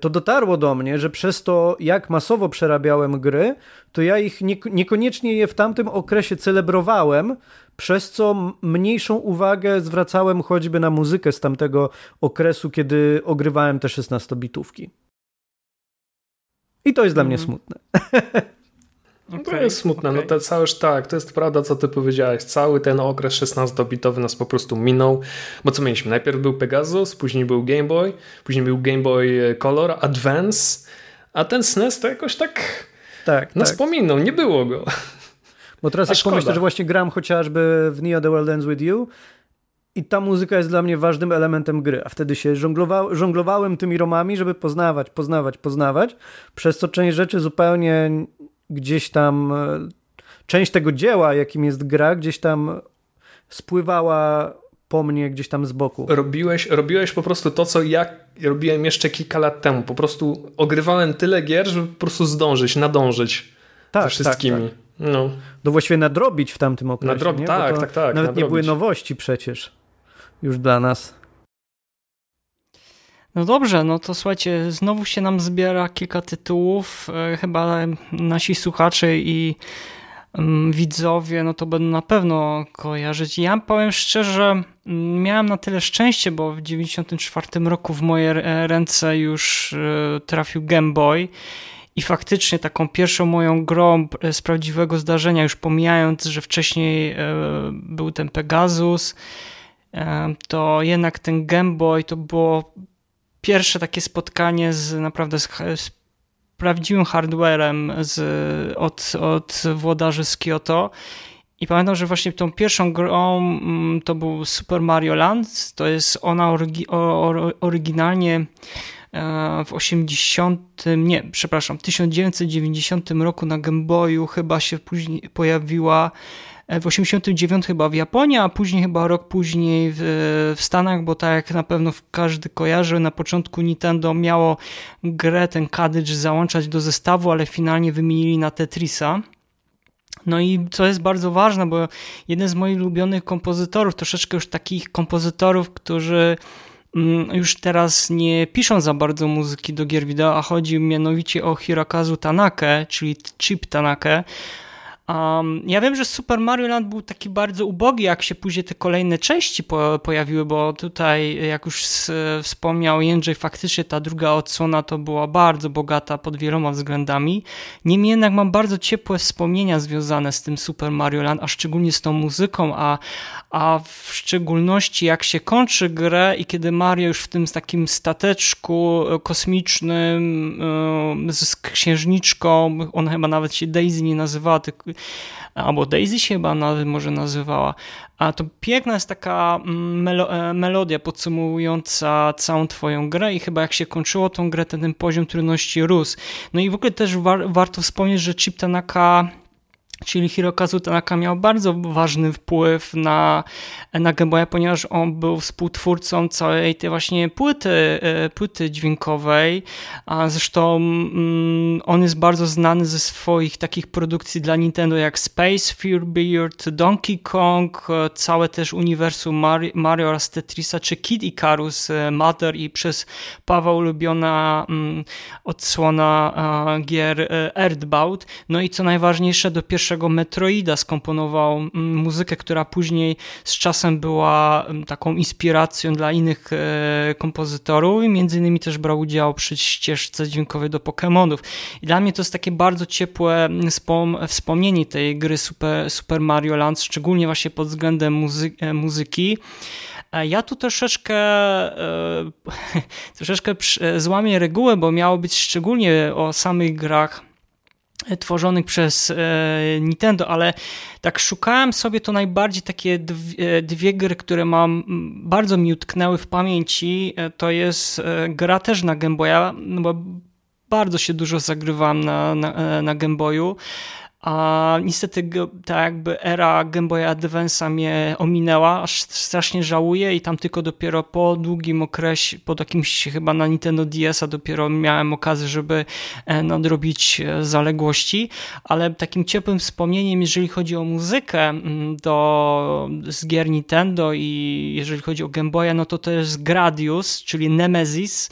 Speaker 6: to dotarło do mnie, że przez to, jak masowo przerabiałem gry, to ja ich nie, niekoniecznie je w tamtym okresie celebrowałem, przez co mniejszą uwagę zwracałem choćby na muzykę z tamtego okresu, kiedy ogrywałem te 16-bitówki. I to jest dla mnie mhm. smutne.
Speaker 2: Okay, to jest smutne, okay. no to cały, tak, to jest prawda, co ty powiedziałeś. Cały ten okres 16-bitowy nas po prostu minął, bo co mieliśmy? Najpierw był Pegasus, później był Game Boy, później był Game Boy Color, Advance, a ten SNES to jakoś tak, tak nas tak. pominął, nie było go.
Speaker 6: Bo teraz jak pomyślę, że właśnie gram chociażby w Neo The World Ends With You i ta muzyka jest dla mnie ważnym elementem gry, a wtedy się żonglowa żonglowałem tymi romami, żeby poznawać, poznawać, poznawać, przez co część rzeczy zupełnie gdzieś tam e, część tego dzieła, jakim jest gra, gdzieś tam spływała po mnie gdzieś tam z boku.
Speaker 2: Robiłeś, robiłeś po prostu to, co ja robiłem jeszcze kilka lat temu. Po prostu ogrywałem tyle gier, żeby po prostu zdążyć, nadążyć tak, ze wszystkimi. Tak, tak. No.
Speaker 6: no właściwie nadrobić w tamtym okresie. Nadrob,
Speaker 2: tak, tak, tak.
Speaker 6: Nawet
Speaker 2: nadrobić.
Speaker 6: nie były nowości przecież już dla nas.
Speaker 4: No dobrze, no to słuchajcie, znowu się nam zbiera kilka tytułów. E, chyba nasi słuchacze i mm, widzowie, no to będą na pewno kojarzyć. Ja powiem szczerze, mm, miałem na tyle szczęście, bo w 94 roku w moje ręce już e, trafił Game Boy. I faktycznie taką pierwszą moją grą z prawdziwego zdarzenia, już pomijając, że wcześniej e, był ten Pegasus, to jednak ten Game Boy to było pierwsze takie spotkanie z naprawdę z, z prawdziwym hardwarem z, od, od włodarzy z Kyoto. I pamiętam, że właśnie tą pierwszą grą mm, to był Super Mario Land. To jest ona orygi, oryginalnie e, w 80, nie, przepraszam, w 1990 roku na Game Boyu chyba się później pojawiła w 89 chyba w Japonii, a później chyba rok później w, w Stanach, bo tak jak na pewno każdy kojarzy, na początku Nintendo miało grę, ten cartridge załączać do zestawu, ale finalnie wymienili na Tetrisa. No i co jest bardzo ważne, bo jeden z moich ulubionych kompozytorów, troszeczkę już takich kompozytorów, którzy mm, już teraz nie piszą za bardzo muzyki do gier wideo, a chodzi mianowicie o Hirokazu Tanake, czyli Chip Tanake, Um, ja wiem, że Super Mario Land był taki bardzo ubogi, jak się później te kolejne części po, pojawiły, bo tutaj, jak już wspomniał Jędrzej, faktycznie ta druga odsłona to była bardzo bogata pod wieloma względami. Niemniej jednak mam bardzo ciepłe wspomnienia związane z tym Super Mario Land, a szczególnie z tą muzyką, a, a w szczególności jak się kończy grę i kiedy Mario już w tym takim stateczku kosmicznym z księżniczką, ona chyba nawet się Daisy nie nazywała, tylko albo Daisy się chyba może nazywała, a to piękna jest taka mm, melo e, melodia podsumowująca całą twoją grę i chyba jak się kończyło tą grę, ten, ten poziom trudności rósł. No i w ogóle też war warto wspomnieć, że Chip Tanaka czyli Hirokazu Tanaka miał bardzo ważny wpływ na, na Game Boya, ponieważ on był współtwórcą całej tej właśnie płyty, e, płyty dźwiękowej, a zresztą mm, on jest bardzo znany ze swoich takich produkcji dla Nintendo jak Space Fear Beard, Donkey Kong, e, całe też uniwersum Mario, Mario oraz Tetrisa, czy Kid Icarus, e, Mother i przez Paweł ulubiona mm, odsłona gier Earthbound. No i co najważniejsze, do pierwszego pierwszego Metroida skomponował mm, muzykę, która później z czasem była mm, taką inspiracją dla innych e, kompozytorów i między innymi też brał udział przy ścieżce dźwiękowej do Pokémonów. I dla mnie to jest takie bardzo ciepłe mm, wspomnienie tej gry Super, Super Mario Land, szczególnie właśnie pod względem muzy muzyki. Ja tu troszeczkę, troszeczkę złamię regułę, bo miało być szczególnie o samych grach tworzonych przez Nintendo, ale tak szukałem sobie to najbardziej takie dwie, dwie, gry, które mam, bardzo mi utknęły w pamięci. To jest gra też na Game Boya, no bo bardzo się dużo zagrywam na, na, na Game Boyu. A niestety ta jakby era Game Boy Advance'a mnie ominęła, aż strasznie żałuję i tam tylko dopiero po długim okresie, po jakimś chyba na Nintendo DS-a dopiero miałem okazję, żeby e, nadrobić e, zaległości, ale takim ciepłym wspomnieniem, jeżeli chodzi o muzykę mm, do, z gier Nintendo i jeżeli chodzi o Game Boya, no to jest Gradius, czyli Nemesis,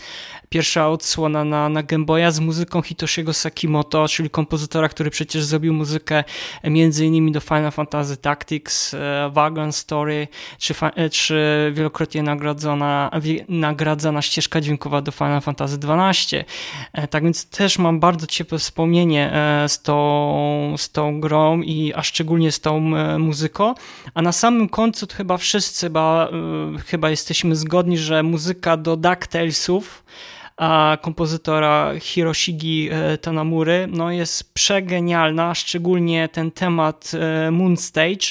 Speaker 4: pierwsza odsłona na, na Game Boya z muzyką Hitoshiego Sakimoto, czyli kompozytora, który przecież zrobił muzykę innymi do Final Fantasy Tactics, e, Wagon Story, czy, e, czy wielokrotnie nagrodzona, nagradzana ścieżka dźwiękowa do Final Fantasy XII. E, tak więc też mam bardzo ciepłe wspomnienie z tą, z tą grą i a szczególnie z tą muzyką. A na samym końcu to chyba wszyscy chyba, chyba jesteśmy zgodni, że muzyka do DuckTalesów a kompozytora Hiroshigi e, Tanamury no jest przegenialna, szczególnie ten temat e, Moon Stage,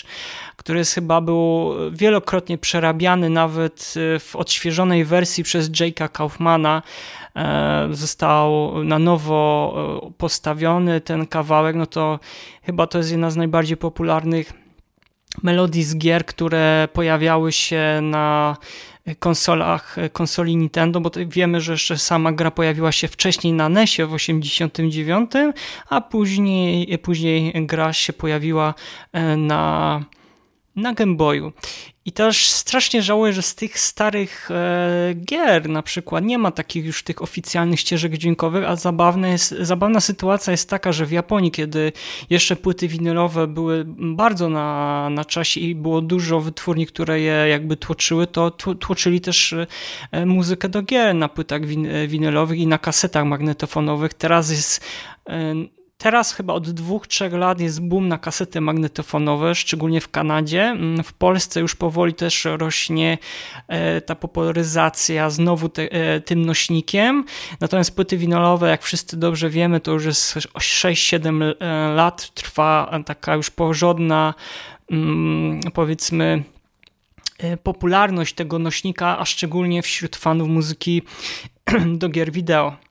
Speaker 4: który jest chyba był wielokrotnie przerabiany nawet e, w odświeżonej wersji przez Jake'a Kaufmana. Został na nowo postawiony ten kawałek, no to chyba to jest jedna z najbardziej popularnych melodii z gier, które pojawiały się na konsolach, konsoli Nintendo, bo wiemy, że jeszcze sama gra pojawiła się wcześniej na NESie w 89, a później, później gra się pojawiła e, na, na Game Boyu. I też strasznie żałuję, że z tych starych e, gier na przykład nie ma takich już tych oficjalnych ścieżek dźwiękowych, a zabawne jest, zabawna sytuacja jest taka, że w Japonii, kiedy jeszcze płyty winylowe były bardzo na, na czasie i było dużo wytwórni, które je jakby tłoczyły, to tłoczyli też e, muzykę do gier na płytach win, winylowych i na kasetach magnetofonowych. Teraz jest e, Teraz chyba od dwóch, trzech lat jest boom na kasety magnetofonowe, szczególnie w Kanadzie. Mm, w Polsce już powoli też rośnie e, ta popularyzacja znowu te, e, tym nośnikiem. Natomiast płyty winylowe, jak wszyscy dobrze wiemy, to już jest 6-7 e, lat trwa taka już porządna, mm, powiedzmy, popularność tego nośnika, a szczególnie wśród fanów muzyki do gier wideo.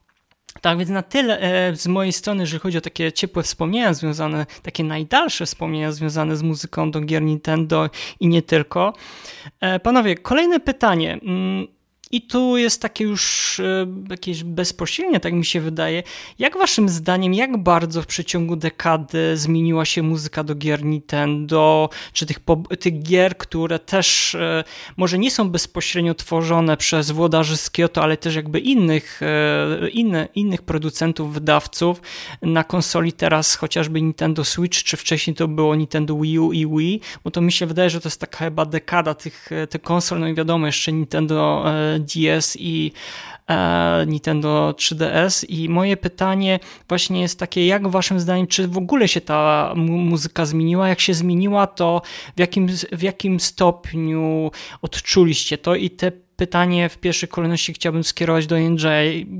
Speaker 4: Tak więc na tyle e, z mojej strony, jeżeli chodzi o takie ciepłe wspomnienia związane, takie najdalsze wspomnienia związane z muzyką do gier Nintendo i nie tylko. E, panowie, kolejne pytanie. I tu jest takie już e, jakieś bezpośrednie, tak mi się wydaje. Jak waszym zdaniem, jak bardzo w przeciągu dekady zmieniła się muzyka do gier Nintendo, czy tych, tych gier, które też e, może nie są bezpośrednio tworzone przez włodarzy z Kyoto, ale też jakby innych, e, inne, innych producentów, wydawców na konsoli teraz chociażby Nintendo Switch, czy wcześniej to było Nintendo Wii U i Wii, bo to mi się wydaje, że to jest taka chyba dekada tych, tych konsol, no i wiadomo, jeszcze Nintendo DS i e, Nintendo 3DS i moje pytanie właśnie jest takie, jak waszym zdaniem, czy w ogóle się ta muzyka zmieniła? Jak się zmieniła, to w jakim, w jakim stopniu odczuliście to i te pytanie w pierwszej kolejności chciałbym skierować do NJ.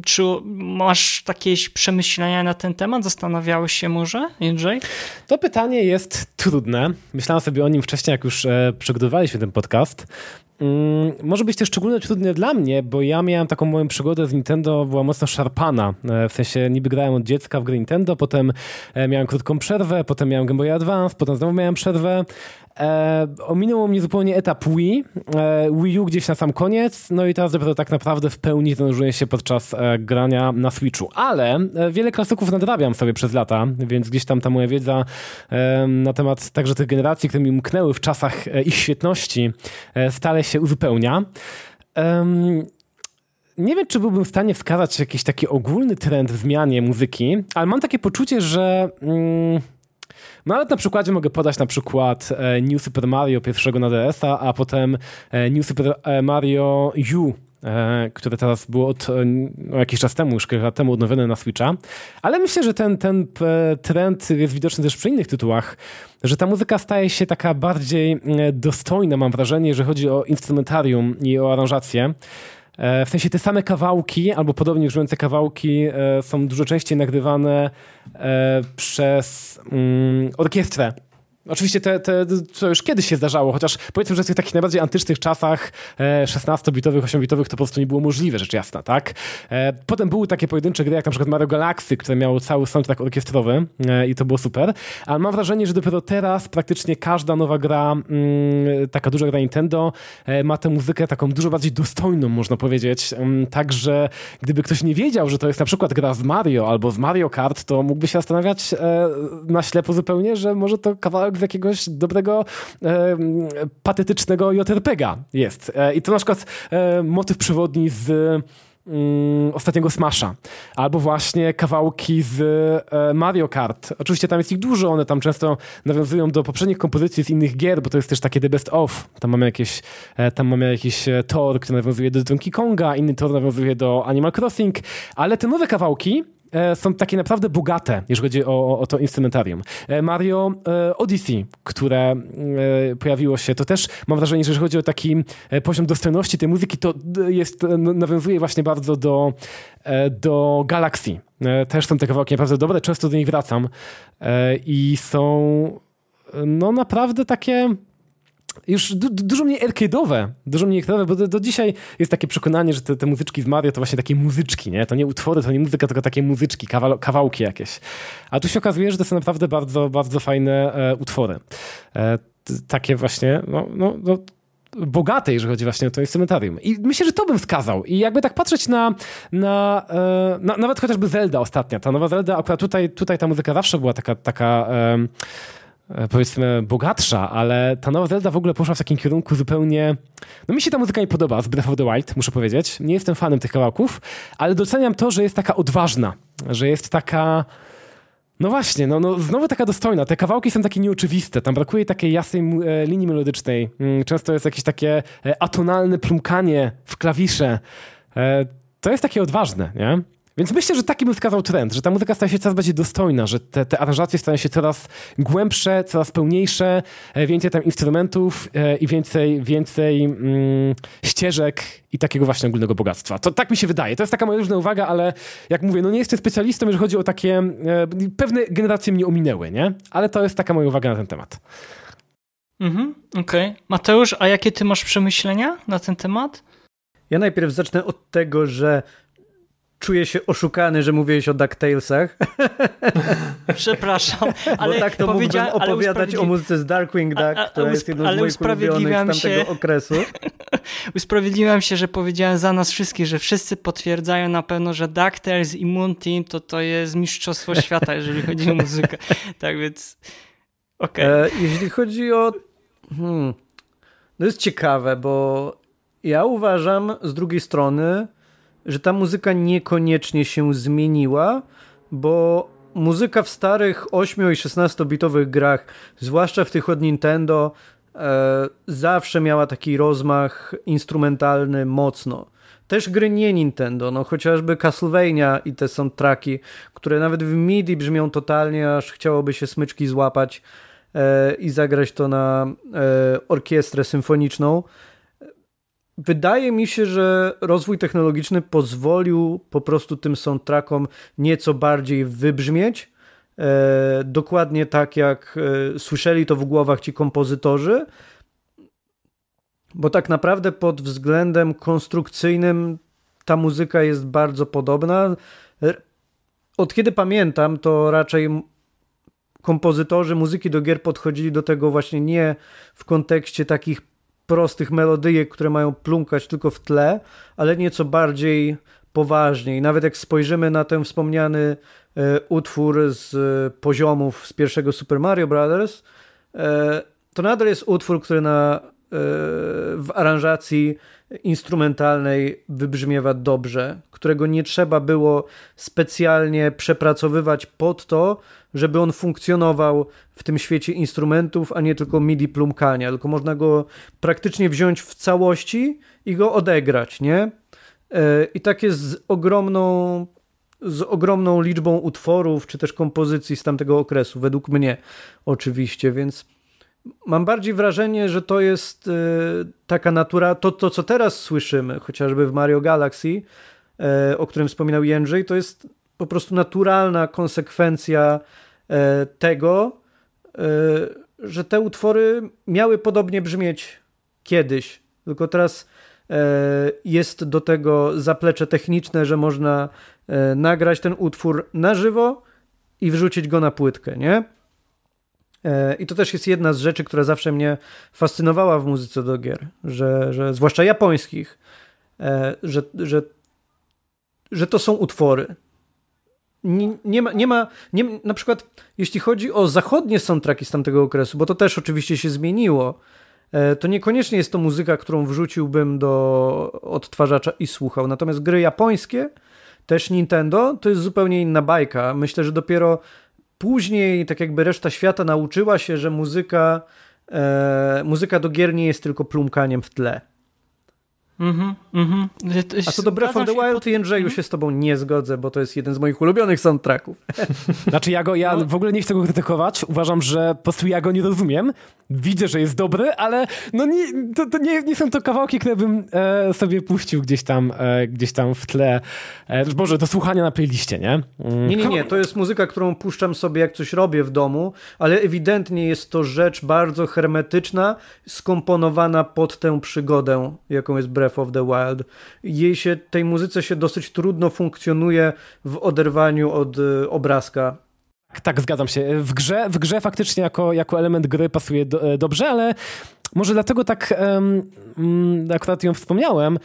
Speaker 4: Czy masz jakieś przemyślenia na ten temat? Zastanawiałeś się może, NJ?
Speaker 5: To pytanie jest trudne. Myślałem sobie o nim wcześniej, jak już e, przygotowywaliśmy ten podcast. Mm, może być też szczególnie trudne dla mnie, bo ja miałem taką moją przygodę z Nintendo, była mocno szarpana. E, w sensie niby grałem od dziecka w gry Nintendo, potem e, miałem krótką przerwę, potem miałem Game Boy Advance, potem znowu miałem przerwę. E, ominęło mnie zupełnie etap Wii, e, Wii U gdzieś na sam koniec, no i teraz dopiero tak naprawdę w pełni zanurzuję się podczas e, grania na Switchu. Ale e, wiele klasyków nadrabiam sobie przez lata, więc gdzieś tam ta moja wiedza e, na temat także tych generacji, które mi umknęły w czasach e, ich świetności, stale się uzupełnia. Nie wiem, czy byłbym w stanie wskazać jakiś taki ogólny trend w zmianie muzyki, ale mam takie poczucie, że... Mm, No ale na przykładzie mogę podać na przykład e, New Super Mario pierwszego na DS-a, a potem e, New Super e, Mario U które teraz było od no, jakiś czas temu, już kilka lat temu odnowione na Switcha. Ale myślę, że ten, ten trend jest widoczny też przy innych tytułach, że ta muzyka staje się taka bardziej dostojna, mam wrażenie, jeżeli chodzi o instrumentarium i o aranżację. W sensie te same kawałki, albo podobnie brzmiące kawałki są dużo częściej nagrywane przez mm, orkiestrę Oczywiście te, te, to już kiedyś się zdarzało, chociaż powiedzmy, że w tych takich najbardziej antycznych czasach 16-bitowych, 8-bitowych to po prostu nie było możliwe, rzecz jasna, tak? E, potem były takie pojedyncze gry, jak na przykład Mario Galaxy, które miało cały soundtrack orkiestrowy e, i to było super, ale mam wrażenie, że dopiero teraz praktycznie każda nowa gra, mm, taka duża gra Nintendo e, ma tę muzykę taką dużo bardziej dostojną, można powiedzieć. Mm, także gdyby ktoś nie wiedział, że to jest na przykład gra z Mario albo z Mario Kart, to mógłby się zastanawiać na ślepo zupełnie, że może to kawałek z jakiegoś dobrego, e, patetycznego JRPGa jest. E, I to na przykład e, motyw przewodni z mm, ostatniego Smasha. Albo właśnie kawałki z e, Mario Kart. Oczywiście tam jest ich dużo, one tam często nawiązują do poprzednich kompozycji z innych gier, bo to jest też takie the best of. Tam mamy jakieś, e, tam mamy jakiś e, tor, który nawiązuje do Donkey Konga, inny tor nawiązuje do Animal Crossing, ale te nowe kawałki są takie naprawdę bogate, jeżeli chodzi o, o to instrumentarium. E, Mario e, Odyssey, które pojawiło się, to też mam wrażenie, że jeżeli chodzi o taki poziom dostępności tej muzyki, to jest, nawiązuje właśnie bardzo do, do Galaxy. Też są te kawałki naprawdę dobre, często do nich wracam i są no naprawdę takie już du dużo mniej arcade'owe, dużo mniej arcade'owe, bo do, do, dzisiaj jest takie przekonanie, że te, te, muzyczki z Mario to właśnie takie muzyczki, nie? To nie utwory, to nie muzyka, tylko takie muzyczki, kawałki jakieś. A tu się okazuje, że to są naprawdę bardzo, bardzo fajne e, utwory. E, takie właśnie, no, no, no bogate, jeżeli chodzi właśnie o to instrumentarium. I myślę, że to bym wskazał. I jakby tak patrzeć na, na, e, na nawet chociażby Zelda ostatnia, ta nowa Zelda, akurat tutaj, tutaj ta muzyka zawsze była taka, taka powiedzmy bogatsza, ale ta nowa Zelda w ogóle poszła w takim kierunku zupełnie... No mi się ta muzyka nie podoba z Breath of the Wild, muszę powiedzieć. Nie jestem fanem tych kawałków, ale doceniam to, że jest taka odważna, że jest taka... No właśnie, no, no znowu taka dostojna. Te kawałki są takie nieoczywiste. Tam brakuje takiej jasnej e, linii melodycznej. Mm, często jest jakieś takie e, atonalne plumkanie w klawisze. To jest takie odważne, nie? Więc myślę, że taki bym wskazał trend, że ta muzyka staje się coraz bardziej dostojna, że te, te aranżacje stają się coraz głębsze, coraz pełniejsze, e, więcej tam instrumentów e, i więcej, więcej mm, ścieżek i takiego właśnie ogólnego bogactwa. To tak mi się wydaje. To jest taka moja różna uwaga, ale jak mówię, no nie jestem specjalistą, jeżeli chodzi o takie... E, pewne generacje mnie ominęły, nie? Ale to jest taka moja uwaga na ten temat.
Speaker 4: Mhm, okej. Okay. Mateusz, a jakie ty masz przemyślenia na ten temat?
Speaker 6: Ja najpierw zacznę od tego, że czuję się oszukany, że mówiłeś o DuckTalesach.
Speaker 4: Przepraszam, ale
Speaker 6: Bo tak to mógłbym opowiadać o muzyce z Darkwing Duck, a, a, która jest jedną z moich ulubionych z tamtego się, okresu.
Speaker 4: usprawiedliwiam się, że powiedziałem za nas wszystkich, że wszyscy potwierdzają na pewno, że DuckTales i Moon Team to to jest mistrzostwo świata, jeżeli chodzi o muzykę. Tak więc okej. Okay.
Speaker 6: E, jeśli chodzi o... Hmm, to jest ciekawe, bo ja uważam z drugiej strony, że ta muzyka niekoniecznie się zmieniła, bo muzyka w starych 8 i 16 bitowych grach, zwłaszcza w tych od Nintendo, e, zawsze miała taki rozmach instrumentalny mocno. Też gry nie Nintendo, no chociażby Castlevania i te soundtracki, które nawet w MIDI brzmią totalnie, aż chciałoby się smyczki złapać e, i zagrać to na e, orkiestrę symfoniczną. Wydaje mi się, że rozwój technologiczny pozwolił po prostu tym soundtrackom nieco bardziej wybrzmieć. E, dokładnie tak, jak e, słyszeli to w głowach ci kompozytorzy. Bo tak naprawdę pod względem konstrukcyjnym ta muzyka jest bardzo podobna. E, od kiedy pamiętam, to raczej kompozytorzy muzyki do gier podchodzili do tego właśnie nie w kontekście takich prostych melodyjek, które mają plumkać tylko w tle, ale nieco bardziej poważniej. Nawet jak spojrzymy na ten wspomniany e, utwór z e, poziomów z pierwszego Super Mario Bros., e, to nadal jest utwór, który na w aranżacji instrumentalnej wybrzmiewa dobrze, którego nie trzeba było specjalnie przepracowywać pod to, żeby on funkcjonował w tym świecie instrumentów, a nie tylko MIDI plumkania, tylko można go praktycznie wziąć w całości i go odegrać, nie? E, I tak jest z ogromną, z ogromną liczbą utworów, czy też kompozycji z tamtego okresu, według mnie oczywiście, więc mam bardziej wrażenie, że to jest e, taka natura, to, to co teraz słyszymy, chociażby w Mario Galaxy, e, o którym wspominał Jędrzej, to jest po prostu naturalna konsekwencja tego, że te utwory miały podobnie brzmieć kiedyś, tylko teraz E, jest do tego zaplecze techniczne, że można e, nagrać ten utwór na żywo i wrzucić go na płytkę, nie? E, I to też jest jedna z rzeczy, która zawsze mnie fascynowała w muzyce do gier, że, że zwłaszcza japońskich, że, że, że to są utwory. Nie, nie, ma, nie ma, nie, na przykład jeśli chodzi o zachodnie soundtracki z tamtego okresu, bo to też oczywiście się zmieniło, E, to niekoniecznie jest to muzyka, którą wrzuciłbym do odtwarzacza i słuchał. Natomiast gry japońskie, też Nintendo, to jest zupełnie inna bajka. Myślę, że dopiero później, tak jakby reszta świata nauczyła się, że muzyka, e, muzyka do gier nie jest tylko plumkaniem w tle.
Speaker 4: Mhm, mhm.
Speaker 6: A co do Breath of the Wild, pod... Jędrzeju mhm. się z tobą nie zgodzę, bo to jest jeden z moich ulubionych soundtracków.
Speaker 5: Znaczy ja go, ja no. w ogóle nie chcę go krytykować, uważam, że po prostu ja go nie rozumiem, widzę, że jest dobry, ale no nie, to, to nie, nie są to kawałki, które bym e, sobie puścił gdzieś tam, e, gdzieś tam w tle, e, Boże, do słuchania na playliście, nie?
Speaker 6: Mm. Nie, nie, nie, to jest muzyka, którą puszczam sobie jak coś robię w domu, ale ewidentnie jest to rzecz bardzo hermetyczna, skomponowana pod tę przygodę, jaką jest Breath Breath of the Wild. Jej się, tej muzyce się dosyć trudno funkcjonuje w oderwaniu od y, obrazka.
Speaker 5: Tak, tak, zgadzam się. W grze, w grze faktycznie jako, jako element gry pasuje do, e, dobrze, ale może dlatego tak um, akurat ją wspomniałem,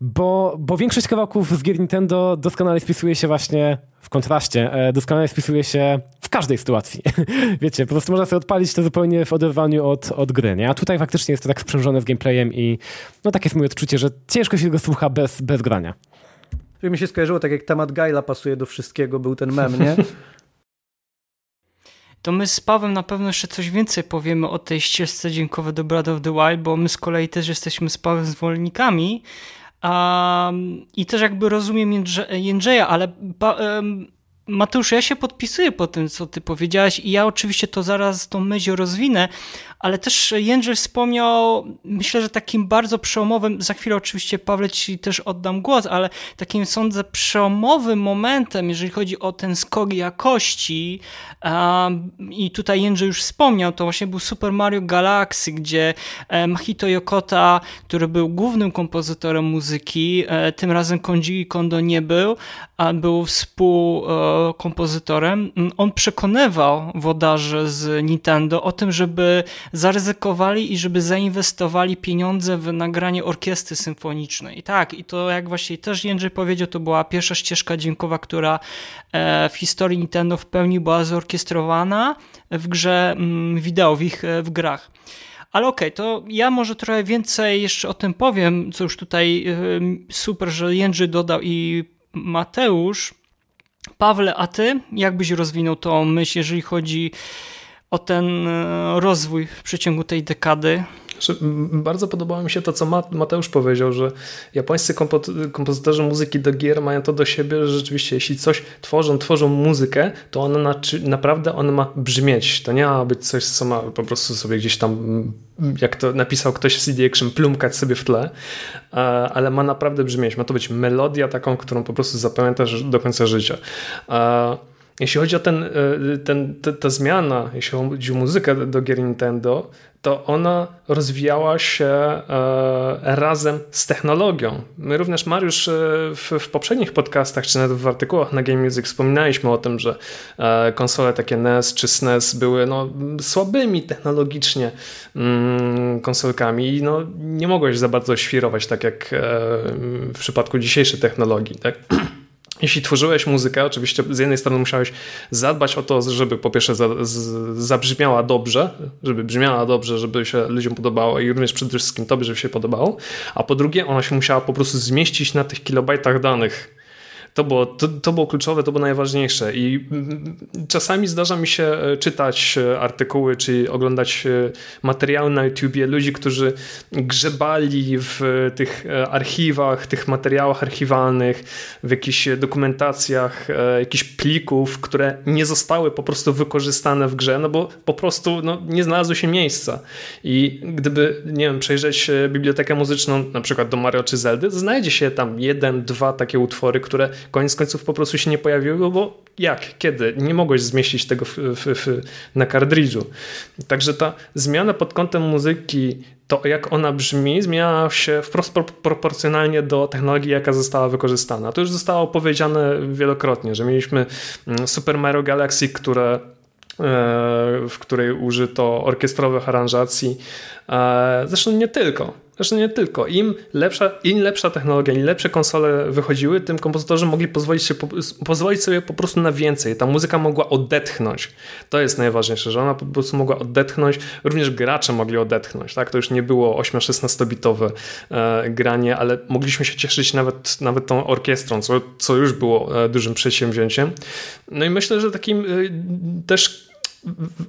Speaker 5: bo, bo większość kawałków z gier Nintendo doskonale spisuje się właśnie w kontraście, e, doskonale spisuje się każdej sytuacji. Wiecie, po prostu można sobie odpalić to zupełnie w oderwaniu od, od gry, nie? A tutaj faktycznie jest to tak sprzężone z gameplayem i no takie jest moje odczucie, że ciężko się go słucha bez, bez grania.
Speaker 6: Że mi się skojarzyło, tak jak temat Gaila pasuje do wszystkiego, był ten mem, nie?
Speaker 4: to my z Pawem na pewno jeszcze coś więcej powiemy o tej ścieżce dźwiękowej do Breath of the Wild, bo my z kolei też jesteśmy z Pawem zwolennikami, Um, I też jakby rozumiem Jędrzeja, ale um, Mateusz, ja się podpisuję po tym, co ty powiedziałeś i ja oczywiście to zaraz tą myśl rozwinę, ale też Jędrzej wspomniał, myślę, że takim bardzo przełomowym, za chwilę oczywiście Pawle ci też oddam głos, ale takim sądzę przełomowym momentem, jeżeli chodzi o ten skok jakości i tutaj Jędrzej już wspomniał, to właśnie był Super Mario Galaxy, gdzie e, Mahito Yokota, który był głównym kompozytorem muzyki, e, tym razem Konji Kondo nie był, a był współkompozytorem, on przekonywał wodarzy z Nintendo o tym, żeby zaryzykowali i żeby zainwestowali pieniądze w nagranie orkiestry symfonicznej. I tak, i to jak właśnie też Jędrzej powiedział, to była pierwsza ścieżka dźwiękowa, która e, w historii Nintendo w pełni była zorkiestrowana w grze mm, wideo, w ich w grach. Ale okej, okay, to ja może trochę więcej jeszcze o tym powiem, co już tutaj e, super, że Jędrzej dodał i Mateusz. Pawle, a ty jak byś rozwinął tą myśl, jeżeli chodzi o ten e, rozwój w przeciągu tej dekady?
Speaker 2: Bardzo podobało mi się to, co Mateusz powiedział, że japońscy kompozytorzy muzyki do gier mają to do siebie, że rzeczywiście jeśli coś tworzą, tworzą muzykę, to ona naprawdę ona ma brzmieć. To nie ma być coś, co ma po prostu sobie gdzieś tam, jak to napisał ktoś w CD Action, plumkać sobie w tle, ale ma naprawdę brzmieć. Ma to być melodia taką, którą po prostu zapamiętasz do końca życia. Jeśli chodzi o ten, e, ten, ta, ta zmiana, jeśli chodzi o muzykę do gier Nintendo, to ona rozwijała się e, razem z technologią. My również, Mariusz, e, w, w, poprzednich podcastach, czy nawet w artykułach na Game Music wspominaliśmy o tym, że konsole takie NES czy SNES były no, słabymi technologicznie mm, konsolkami i no, nie mogłeś za bardzo świrować tak jak w przypadku dzisiejszej technologii. Tak? jeśli tworzyłeś muzykę, oczywiście z jednej strony musiałeś zadbać o to, żeby po pierwsze zabrzmiała dobrze, żeby brzmiała dobrze, żeby się ludziom podobało i również przede wszystkim tobie, żeby się podobało, a po drugie ona się musiała po prostu zmieścić na tych kilobajtach danych to było, to, to było kluczowe, to było najważniejsze i czasami zdarza mi się e, czytać e, artykuły, czy oglądać e, materiały na YouTubie ludzi, którzy grzebali w tych archiwach, tych materiałach archiwalnych, w jakichś dokumentacjach, jakichś plików, które nie zostały po prostu wykorzystane w grze, no bo po prostu no, nie znalazły się miejsca. I gdyby, nie wiem, przejrzeć bibliotekę muzyczną, na przykład do Mario czy Zeldy, znajdzie się tam jeden, dwa takie utwory, które koniec końców po prostu się nie pojawiły, bo jak, kiedy? Nie mogłeś zmieścić tego w, w, w, na kartridżu. Także ta zmiana pod kątem muzyki, to jak ona brzmi, zmieniała się wprost proporcjonalnie do technologii, jaka została wykorzystana. To już zostało powiedziane wielokrotnie, że mieliśmy mm, Super Mario Galaxy, które e, w której użyto orkiestrowych aranżacji. E, zresztą nie tylko. Zresztą nie tylko. Im lepsza, Im lepsza technologia, im lepsze konsole wychodziły, tym kompozytorzy mogli pozwolić, się, pozwolić sobie po prostu na więcej. Ta muzyka mogła odetchnąć. To jest najważniejsze, że ona po prostu mogła odetchnąć. Również gracze mogli odetchnąć. Tak? To już nie było 8-16-bitowe e, granie, ale mogliśmy się cieszyć nawet, nawet tą orkiestrą, co, co już było e, dużym przedsięwzięciem. No i myślę, że takim e, też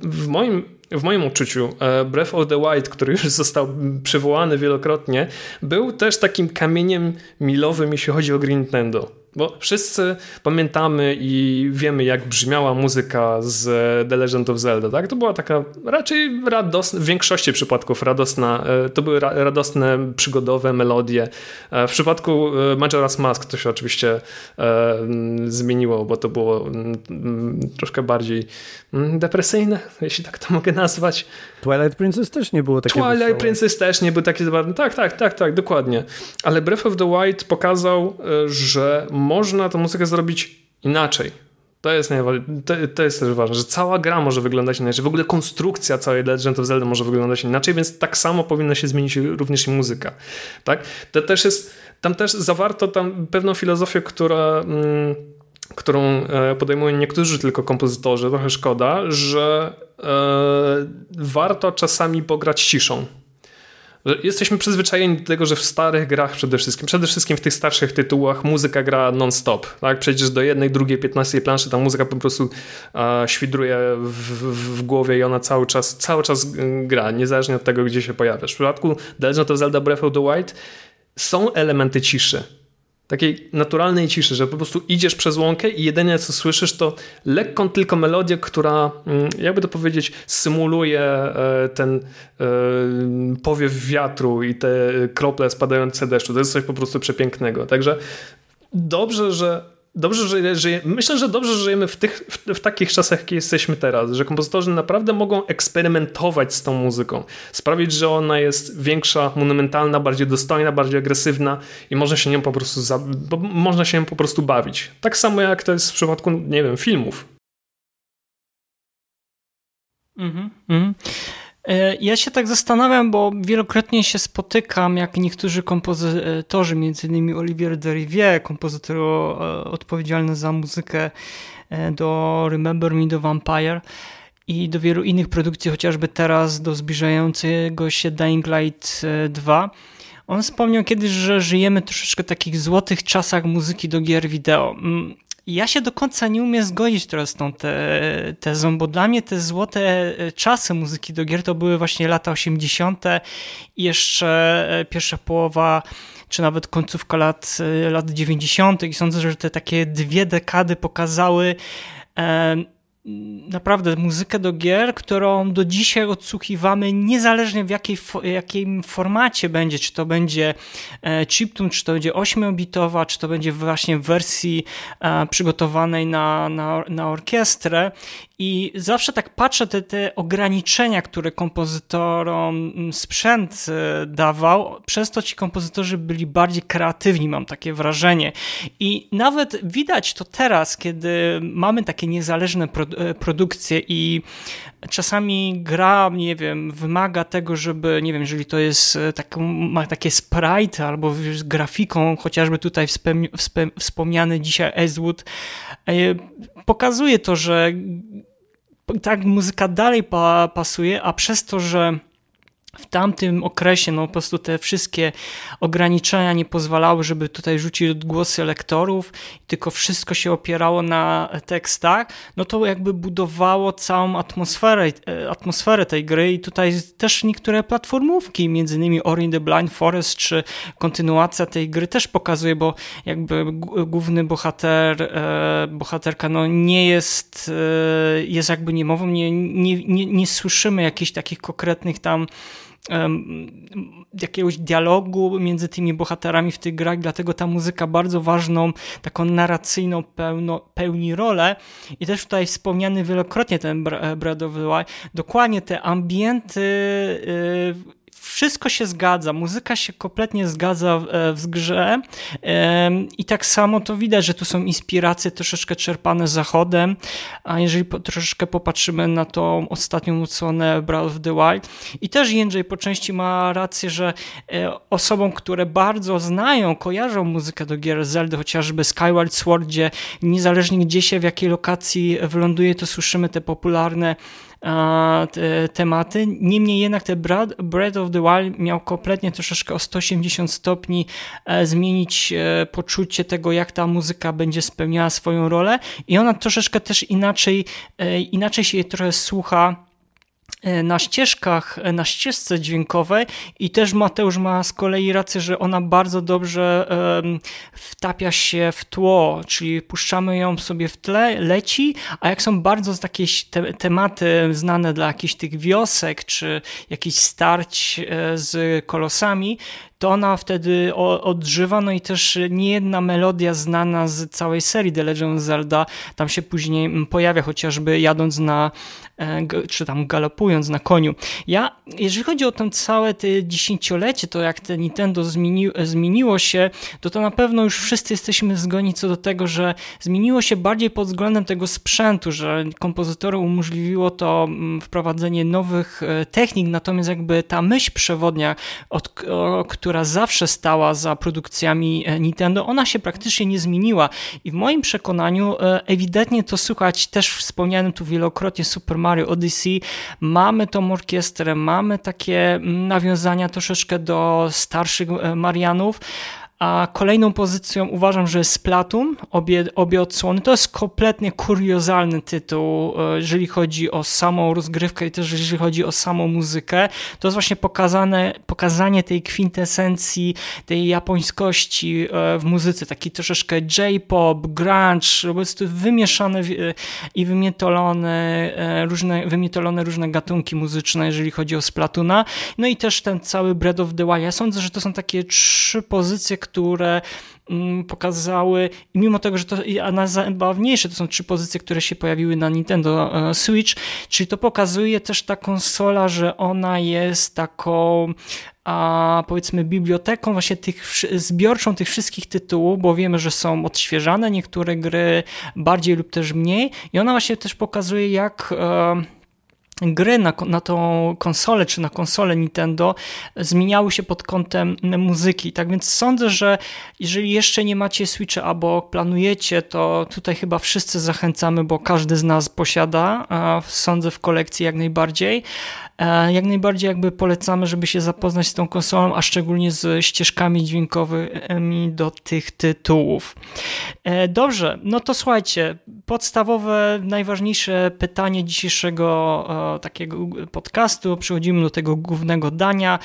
Speaker 2: w moim, w moim uczuciu e, Breath of the Wild, który już został przywołany wielokrotnie, był też takim kamieniem milowym, jeśli chodzi o Green Nintendo. Bo wszyscy pamiętamy i wiemy, jak brzmiała muzyka z The Legend of Zelda. Tak? To była taka raczej radosna, w większości przypadków radosna, e, to były radosne, przygodowe melodie. E, w przypadku e, Majora's Mask to się oczywiście zmieniło, bo to było troszkę bardziej depresyjne, jeśli tak to mogę nazwać.
Speaker 6: Twilight Princess też nie było takie
Speaker 2: Twilight wesołe. Princess też nie był taki Tak, tak, tak, tak, dokładnie. Ale Breath of the Wild pokazał, że można tę muzykę zrobić inaczej. To jest, to, to jest też ważne, że cała gra może wyglądać inaczej. W ogóle konstrukcja całej Legend of Zelda może wyglądać inaczej, więc tak samo powinna się zmienić również i muzyka. Tak? To też jest, tam też zawarto tam pewną filozofię, która... Mm, którą e, podejmują niektórzy tylko kompozytorzy, trochę szkoda, że e, warto czasami pograć ciszą Jesteśmy przyzwyczajeni do tego, że w starych grach przede wszystkim, przede wszystkim w tych starszych tytułach muzyka gra non-stop. Tak? Przejdziesz do jednej, drugiej, piętnastej planszy, ta muzyka po prostu a, świdruje w, w, w, głowie i ona cały czas, cały czas gra, niezależnie od tego, gdzie się pojawiasz. W przypadku The Legend of Zelda Breath of the Wild są elementy ciszy takiej naturalnej ciszy, że po prostu idziesz przez łąkę i jedynie co słyszysz to lekką tylko melodię, która mm, jakby to powiedzieć symuluje e, ten e, powiew wiatru i te krople spadające deszczu. To jest coś po prostu przepięknego. Także dobrze, że dobrze, że żyje, myślę, że dobrze że żyjemy w, tych, w, w, takich czasach, jakie jesteśmy teraz, że kompozytorzy naprawdę mogą eksperymentować z tą muzyką, sprawić, że ona jest większa, monumentalna, bardziej dostojna, bardziej agresywna i można się nią po prostu, za, można się nią po prostu bawić. Tak samo jak to jest w przypadku, nie wiem, filmów.
Speaker 4: Mhm. E, ja się tak zastanawiam, bo wielokrotnie się spotykam, jak niektórzy kompozytorzy, innymi Olivier Derivier, kompozytor e, odpowiedzialny za muzykę e, do Remember Me the Vampire i do wielu innych produkcji, chociażby teraz do zbliżającego się Dying Light 2. On wspomniał kiedyś, że żyjemy troszeczkę w takich złotych czasach muzyki do gier wideo. Ja się do końca nie umiem zgodzić teraz z tą te, tezą, bo dla mnie te złote e, czasy muzyki do gier to były właśnie lata 80. i jeszcze e, pierwsza połowa czy nawet końcówka lat, e, lat 90. i sądzę, że te takie dwie dekady pokazały naprawdę muzykę do gier, którą do dzisiaj odsłuchiwamy, niezależnie w jakiej, jakim formacie będzie, czy to będzie e, chiptune, czy to będzie 8-bitowa, czy to będzie właśnie w wersji e, przygotowanej na, na, na orkiestrę I zawsze tak patrzę te, te ograniczenia, które kompozytorom sprzęt e, dawał, przez to ci kompozytorzy byli bardziej kreatywni, mam takie wrażenie. I nawet widać to teraz, kiedy mamy takie niezależne e, produkcje i czasami gra, nie wiem, wymaga tego, żeby, nie wiem, jeżeli to jest tak, ma takie sprite albo z grafiką, chociażby tutaj wspomniany dzisiaj Eastwood, pokazuje to, że tak muzyka dalej pa, pasuje, a przez to, że w tamtym okresie no po prostu te wszystkie ograniczenia nie pozwalały, żeby tutaj rzucić odgłosy lektorów, tylko wszystko się opierało na tekstach, no to jakby budowało całą atmosferę, e, atmosferę tej gry i tutaj też niektóre platformówki, między innymi Ori the Blind Forest, czy kontynuacja tej gry też pokazuje, bo jakby główny bohater, e, bohaterka no nie jest, e, jest jakby niemową, nie, nie, nie, nie słyszymy jakichś takich konkretnych tam jakiegoś dialogu między tymi bohaterami w tych grach, dlatego ta muzyka bardzo ważną, taką narracyjną pełno, pełni rolę. I też tutaj wspomniany wielokrotnie ten Breath of the Wild, dokładnie te ambienty y, wszystko się zgadza, muzyka się kompletnie zgadza w, e, w grze i tak samo to widać, że tu są inspiracje troszeczkę czerpane zachodem, a jeżeli po, troszeczkę popatrzymy na tą ostatnią odsłonę Breath of the Wild i też Jędrzej po części ma rację, że e, osobom, które bardzo znają, kojarzą muzykę do gier Zelda, chociażby Skyward Sword, gdzie niezależnie gdzie się, w jakiej lokacji wyląduje, to słyszymy te popularne te, tematy. Niemniej jednak te Breath of the Wild miał kompletnie troszeczkę o 180 stopni e, zmienić e, poczucie tego, jak ta muzyka będzie spełniała swoją rolę i ona troszeczkę też inaczej, e, inaczej się jej trochę słucha na ścieżkach, e, na ścieżce dźwiękowej i też Mateusz ma z kolei rację, że ona bardzo dobrze wtapia się w tło, czyli puszczamy ją sobie w tle, leci, a jak są bardzo takie te, tematy znane dla jakichś tych wiosek, czy jakichś starć e, z kolosami, to ona wtedy odżywa, no i też nie jedna melodia znana z całej serii The Legend of Zelda tam się później pojawia, chociażby jadąc na, e, czy tam galopując na koniu. Ja, jeżeli chodzi o to całe te dziesięciolecie, to jak te Nintendo zmieni, zmieniło się, to to na pewno już wszyscy jesteśmy zgodni co do tego, że zmieniło się bardziej pod względem tego sprzętu, że kompozytorom umożliwiło to wprowadzenie nowych e, technik, natomiast jakby ta myśl przewodnia, od, o, która zawsze stała za produkcjami e, Nintendo, ona się praktycznie nie zmieniła. I w moim przekonaniu e, ewidentnie to słuchać też wspomnianym tu wielokrotnie Super Mario Odyssey. Mamy tą orkiestrę, mamy takie mm, nawiązania troszeczkę do starszych e, Marianów. A kolejną pozycją uważam, że jest Splatoon, obie, obie odsłony. To jest kompletnie kuriozalny tytuł, e, jeżeli chodzi o samą rozgrywkę i też jeżeli chodzi o samą muzykę. To jest właśnie pokazane, pokazanie tej kwintesencji, tej japońskości e, w muzyce, taki troszeczkę J-pop, grunge, po prostu wymieszane e, i wymietolone różne, wymietolone różne gatunki muzyczne, jeżeli chodzi o Splatoona. No i też ten cały Breath of the Wild. Ja sądzę, że to są takie trzy pozycje, które mm, pokazały, i mimo tego, że to najzabawniejsze to są trzy pozycje, które się pojawiły na Nintendo e, Switch, czyli to pokazuje też ta konsola, że ona jest taką a powiedzmy biblioteką właśnie tych zbiorczą tych wszystkich tytułów, bo wiemy, że są odświeżane niektóre gry bardziej lub też mniej i ona właśnie też pokazuje jak e, gry na, na tą konsolę czy na konsolę Nintendo zmieniały się pod kątem muzyki. Tak więc sądzę, że jeżeli jeszcze nie macie Switcha albo planujecie, to tutaj chyba wszyscy zachęcamy, bo każdy z nas posiada, sądzę w kolekcji jak najbardziej. E, jak najbardziej jakby polecamy, żeby się zapoznać z tą konsolą, a szczególnie z ścieżkami dźwiękowymi do tych tytułów. E, dobrze, no to słuchajcie, podstawowe, najważniejsze pytanie dzisiejszego e, takiego podcastu. Przechodzimy do tego głównego dania.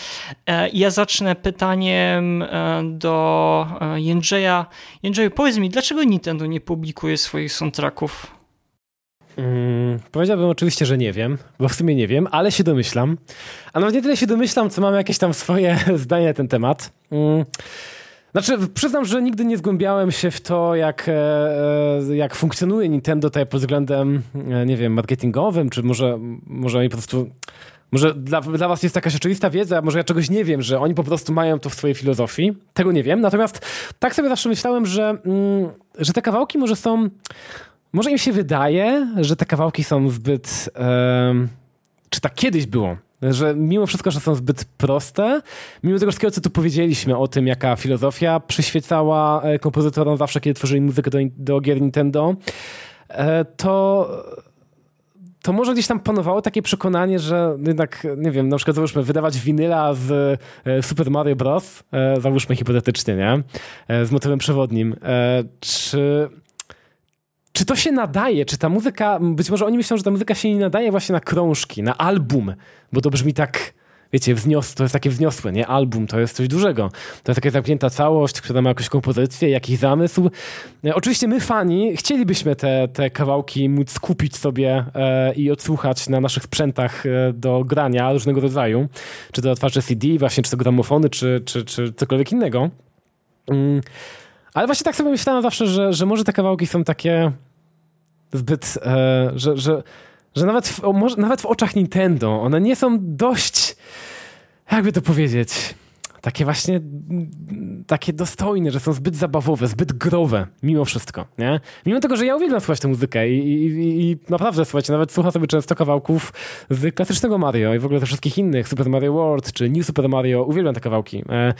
Speaker 4: Ja zacznę pytaniem do Jędrzeja. Jędrzeju, powiedz mi, dlaczego Nintendo nie publikuje swoich soundtracków?
Speaker 5: Hmm, powiedziałbym oczywiście, że nie wiem, bo w sumie nie wiem, ale się domyślam. A nawet nie tyle się domyślam, co mam jakieś tam swoje zdanie na ten temat. Hmm. Znaczy, przyznam, że nigdy nie zgłębiałem się w to, jak, e, jak funkcjonuje Nintendo tutaj pod względem, nie wiem, marketingowym, czy może, może oni po prostu... Może dla, dla was jest jakaś oczywista wiedza, może ja czegoś nie wiem, że oni po prostu mają to w swojej filozofii. Tego nie wiem. Natomiast tak sobie zawsze myślałem, że, mm, że te kawałki może są... Może im się wydaje, że te kawałki są zbyt... czy tak kiedyś było, że mimo wszystko, że są zbyt proste, mimo tego wszystkiego, co tu powiedzieliśmy o tym, jaka filozofia przyświecała e, kompozytorom zawsze, kiedy tworzyli muzykę do, do gier Nintendo, e, to to może gdzieś tam panowało takie przekonanie, że jednak, nie wiem, na przykład załóżmy wydawać winyla z e, Super Mario Bros., załóżmy hipotetycznie, nie? Z motywem przewodnim. Czy czy to się nadaje? Czy ta muzyka, być może oni myślą, że ta muzyka się nie nadaje właśnie na krążki, na album, bo to brzmi tak, wiecie, wznios, to jest takie wzniosłe, nie? Album to jest coś dużego. To jest taka zamknięta całość, która ma jakąś kompozycję, jakiś zamysł. E, oczywiście my, fani, chcielibyśmy te, te kawałki móc skupić sobie e, i odsłuchać na naszych sprzętach e, do grania różnego rodzaju. Czy to otwarcie CD, właśnie, czy to gramofony, czy, czy, czy cokolwiek innego. Mm. Ale właśnie tak sobie myślałem zawsze, że, że może te kawałki są takie zbyt, e, że, że, że nawet, w, może, nawet w oczach Nintendo one nie są dość, jakby to powiedzieć, takie właśnie takie dostojne, że są zbyt zabawowe, zbyt growe, mimo wszystko, nie? Mimo tego, że ja uwielbiam słuchać tę muzykę i, i, i naprawdę, słuchajcie, nawet słucham sobie często kawałków z klasycznego Mario i w ogóle ze wszystkich innych, Super Mario World czy New Super Mario, uwielbiam te kawałki. E,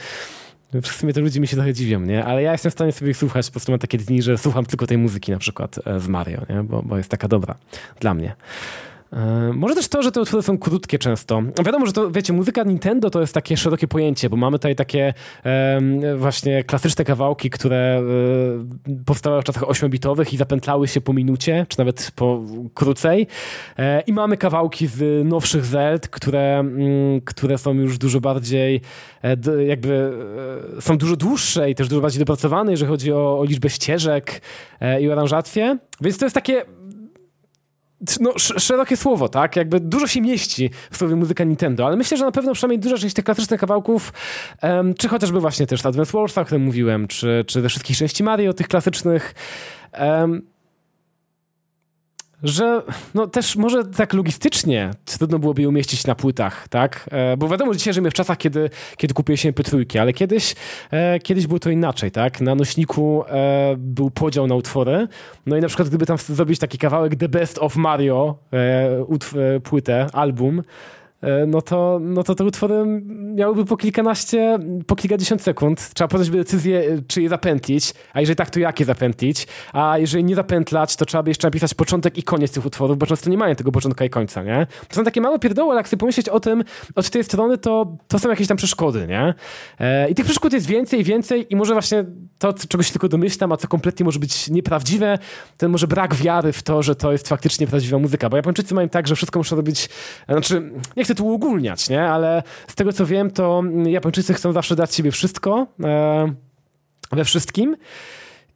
Speaker 5: w sumie to ludzie mi się trochę dziwią, nie? Ale ja jestem w stanie sobie ich słuchać, po prostu mam takie dni, że słucham tylko tej muzyki na przykład e, z Mario, nie? Bo, bo jest taka dobra dla mnie. E, może też to, że te utwory są krótkie często. Wiadomo, że to, wiecie, muzyka Nintendo to jest takie szerokie pojęcie, bo mamy tutaj takie e, właśnie klasyczne kawałki, które e, powstały w czasach 8-bitowych i zapętlały się po minucie, czy nawet po krócej. E, I mamy kawałki z nowszych Zeld, które, m, mm, które są już dużo bardziej e, jakby e, są dużo dłuższe i też dużo bardziej dopracowane, jeżeli chodzi o, o liczbę ścieżek i aranżację. Więc to jest takie no, szerokie słowo, tak? Jakby dużo się mieści w słowie muzyka Nintendo, ale myślę, że na pewno przynajmniej duża część tych klasycznych kawałków, um, czy chociażby właśnie też Advance Wars, o którym mówiłem, czy, czy ze wszystkich części Mario, tych klasycznych, um, że no też może tak logistycznie trudno byłoby je umieścić na płytach, tak? E, bo wiadomo, że dzisiaj żyjemy w czasach, kiedy, kiedy kupuje się MP3, ale kiedyś, e, kiedyś było to inaczej, tak? Na nośniku e, był podział na utwory, no i na przykład gdyby tam zrobić taki kawałek The Best of Mario, płytę, album, no to, no to te utwory miałyby po kilkanaście, po kilkadziesiąt sekund. Trzeba podjąć by decyzję, e, czy je zapętlić, a jeżeli tak, to jakie zapętlić, a jeżeli nie zapętlać, to trzeba by jeszcze napisać początek i koniec tych utworów, bo często nie mają tego początka i końca, nie? To są takie małe pierdoły, ale jak sobie pomyśleć o tym od tej strony, to, to są jakieś tam przeszkody, nie? E, I tych przeszkód jest więcej i więcej i może właśnie to, czego się tylko domyślam, a co kompletnie może być nieprawdziwe, ten może brak wiary w to, że to jest faktycznie prawdziwa muzyka, bo Japończycy mają tak, że wszystko muszą robić, znaczy, nie chcę tu uogólniać, nie? Ale z tego co wiem, to Japończycy chcą zawsze dać siebie wszystko e, we wszystkim.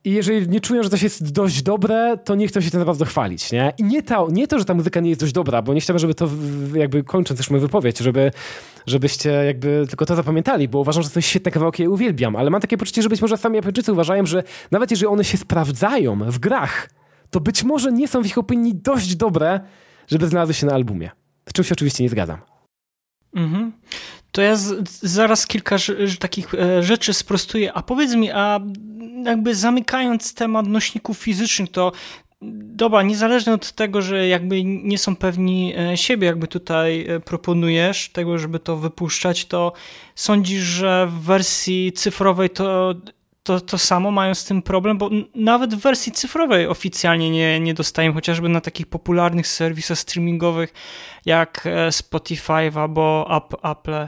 Speaker 5: I jeżeli nie czują, że coś jest dość dobre, to nie chcą się tym bardzo chwalić, nie? I nie to, nie to, że ta muzyka nie jest dość dobra, bo nie chciałbym, żeby to, jakby kończąc też moją wypowiedź, żeby, żebyście jakby tylko to zapamiętali, bo uważam, że to jest świetne kawałki, ja uwielbiam, ale mam takie poczucie, że być może sami Japończycy uważają, że nawet jeżeli one się sprawdzają w grach, to być może nie są w ich opinii dość dobre, żeby znalazły się na albumie. Z czym się oczywiście nie zgadzam.
Speaker 4: Mhm. To ja z, zaraz kilka takich e, rzeczy sprostuję. A powiedz mi, a jakby zamykając temat nośników fizycznych, to dobra, niezależnie od tego, że jakby nie są pewni e, siebie, jakby tutaj e, proponujesz tego, żeby to wypuszczać, to sądzisz, że w wersji cyfrowej to to, to samo mają z tym problem, bo nawet w wersji cyfrowej oficjalnie nie, nie dostajemy, chociażby na takich popularnych serwisach streamingowych jak e, Spotify albo Apple.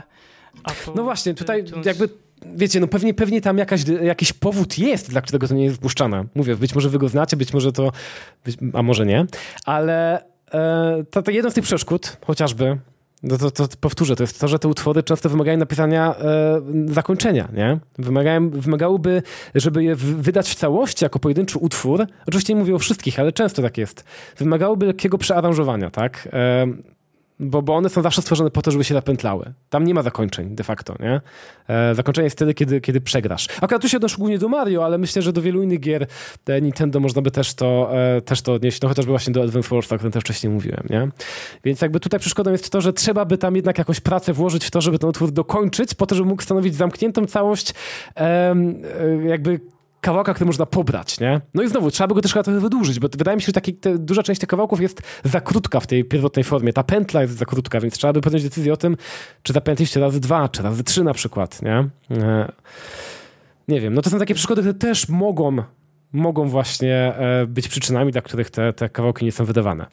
Speaker 5: Apple no właśnie, tutaj jakby wiecie, no pewnie, pewnie tam jakaś, jakiś powód jest, dla którego to nie jest wpuszczane. Mówię, być może wy go znacie, być może to, być, a może nie, ale e, to, to jedno z tych przeszkód, chociażby, no to, to, powtórzę, to jest to, że te utwory często wymagają napisania e, zakończenia, nie? Wymagają, wymagałoby, żeby je wydać w całości jako pojedynczy utwór, oczywiście nie mówię o wszystkich, ale często tak jest, wymagałoby lekkiego przearanżowania, tak? E, bo, bo one są zawsze stworzone po to, żeby się napętlały. Tam nie ma zakończeń de facto, nie? E, zakończenie jest wtedy, kiedy, kiedy przegrasz. Akurat tu się odnoszę głównie do Mario, ale myślę, że do wielu innych gier e, Nintendo można by też to, e, też to odnieść, no chociażby właśnie do Advance Wars, o którym też wcześniej mówiłem, nie? Więc jakby tutaj przeszkodą jest to, że trzeba by tam jednak jakąś pracę włożyć w to, żeby ten utwór dokończyć, po to, żeby mógł stanowić zamkniętą całość e, jakby kawałka, który można pobrać, nie? No i znowu, trzeba by go też trochę wydłużyć, bo wydaje mi się, że taki, te, duża część tych kawałków jest za krótka w tej pierwotnej formie. Ta pętla jest za krótka, więc trzeba by podjąć decyzję o tym, czy zapętliście razy dwa, czy razy trzy na przykład, nie? E, nie wiem, no to są takie przeszkody, które też mogą, mogą właśnie e, być przyczynami, dla których te, te kawałki nie są wydawane.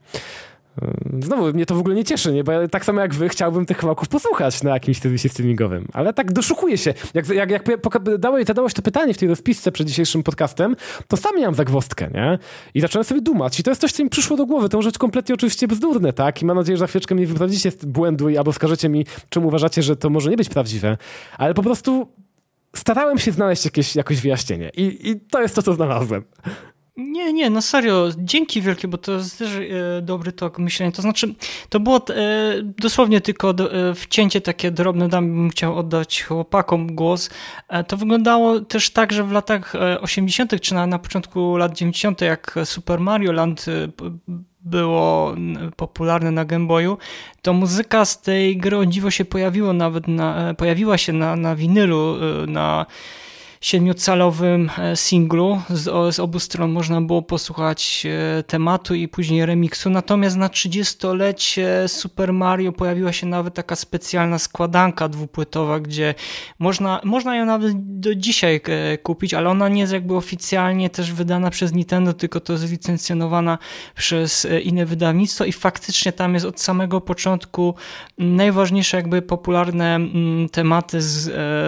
Speaker 5: Znowu, mnie to w ogóle nie cieszy, nie? bo ja, tak samo jak wy chciałbym tych kawałków posłuchać na jakimś serwisie streamingowym, ale tak doszukuję się. Jak, jak, jak dałeś, zadałeś to pytanie w tej rozpisce przed dzisiejszym podcastem, to sam miałem zagwozdkę, nie? I zacząłem sobie dumać i to jest coś, co mi przyszło do głowy. To rzecz kompletnie oczywiście bzdurne, tak? I mam nadzieję, że za chwileczkę mnie wyprawicie z błędu i albo wskażecie mi, czemu uważacie, że to może nie być prawdziwe, ale po prostu starałem się znaleźć jakieś, jakoś wyjaśnienie i, i to jest to, co znalazłem.
Speaker 4: Nie, nie, no serio, dzięki wielkie, bo to jest też e, dobry tok myślenia. To znaczy, to było e, dosłownie tylko e, wcięcie takie drobne, dam bym chciał oddać chłopakom głos. To wyglądało też tak, że w latach 80., e, czy na, na początku lat 90., jak Super Mario Land było popularne na Game Boyu, to muzyka z tej gry o dziwo się pojawiło nawet na, pojawiła się na, na winylu, na siedmiocalowym e, singlu. Z, z obu stron można było posłuchać e, tematu i później remiksu. Natomiast na 30-lecie Super Mario pojawiła się nawet taka specjalna składanka dwupłytowa, gdzie można, można ją nawet do dzisiaj e, kupić, ale ona nie jest jakby oficjalnie też wydana przez Nintendo, tylko to jest licencjonowana przez inne wydawnictwo i faktycznie tam jest od samego początku najważniejsze jakby popularne tematy z,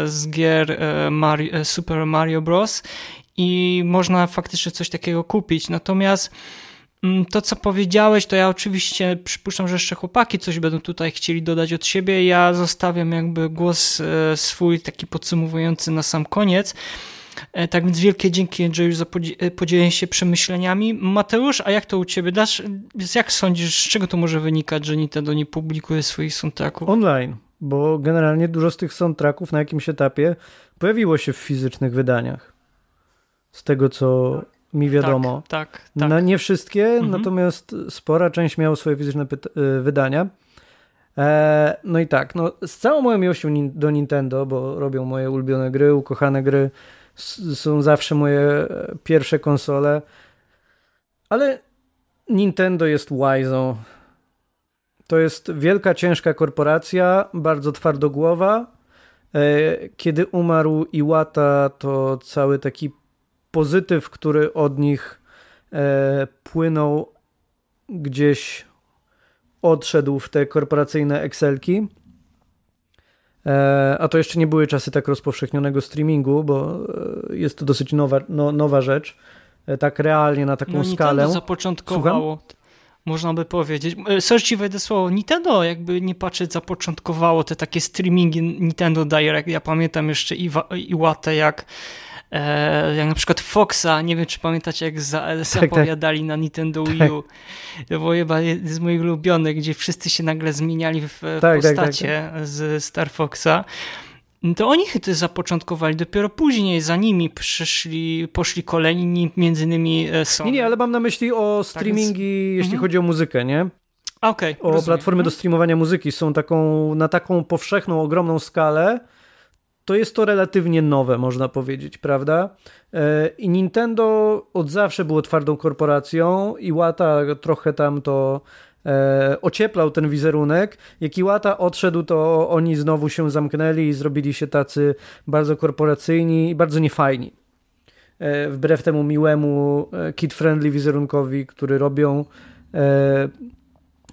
Speaker 4: z gier Mario, Super Super Mario Bros. i można faktycznie coś takiego kupić. Natomiast mm, to, co powiedziałeś, to ja oczywiście przypuszczam, że jeszcze chłopaki coś będą tutaj chcieli dodać od siebie. Ja zostawiam jakby głos e, swój taki podsumowujący na sam koniec. E, tak więc wielkie dzięki Andrzeju za e, podzielenie się przemyśleniami. Mateusz, a jak to u ciebie? Dasz, jak sądzisz, z czego to może wynikać, że Nintendo nie publikuje swoich soundtracków?
Speaker 6: Online, bo generalnie dużo z tych soundtracków na jakimś etapie pojawiło się w fizycznych wydaniach. Z tego, co mi wiadomo.
Speaker 4: Tak, tak. tak.
Speaker 6: Na nie wszystkie, mhm. natomiast spora część miała swoje fizyczne y, wydania. E, no i tak, no, z całą moją miłością do Nintendo, bo robią moje ulubione gry, ukochane gry, są zawsze moje e, pierwsze konsole, ale Nintendo jest łajzą. To jest wielka, ciężka korporacja, bardzo twardogłowa, kiedy umarł Iwata, to cały taki pozytyw, który od nich e, płynął, gdzieś odszedł w te korporacyjne Excelki. E, a to jeszcze nie były czasy tak rozpowszechnionego streamingu, bo jest to dosyć nowa, no, nowa rzecz. Tak realnie na taką no, skalę. Nintendo
Speaker 4: zapoczątkowało. Słucham? Można by powiedzieć. E, sorry ci wejdę słowo, Nintendo jakby nie patrzeć zapoczątkowało te takie streamingi Nintendo Direct, ja pamiętam jeszcze Iwatę jak e, jak na przykład Foxa, nie wiem czy pamiętacie jak za, tak, zapowiadali tak. na Nintendo Wii U. Tak. To było chyba z moich ulubionych, gdzie wszyscy się nagle zmieniali w, w tak, tak, postacie z Star Foxa to oni to zapoczątkowali, dopiero później za nimi przyszli, poszli kolejni, między innymi e, Sony.
Speaker 6: Nie, nie, ale mam na myśli o streamingi, tak więc... jeśli mhm. chodzi o muzykę, nie?
Speaker 4: Okay,
Speaker 6: o rozumiem. platformy mhm. do streamowania muzyki są taką, na taką powszechną, ogromną skalę, to jest to relatywnie nowe, można powiedzieć, prawda? E, I Nintendo od zawsze było twardą korporacją i Łata trochę tam to e, ocieplał ten wizerunek. Jak Iwata odszedł, to oni znowu się zamknęli i zrobili się tacy bardzo korporacyjni i bardzo niefajni. E, wbrew temu miłemu, e, kid-friendly wizerunkowi, który robią. E,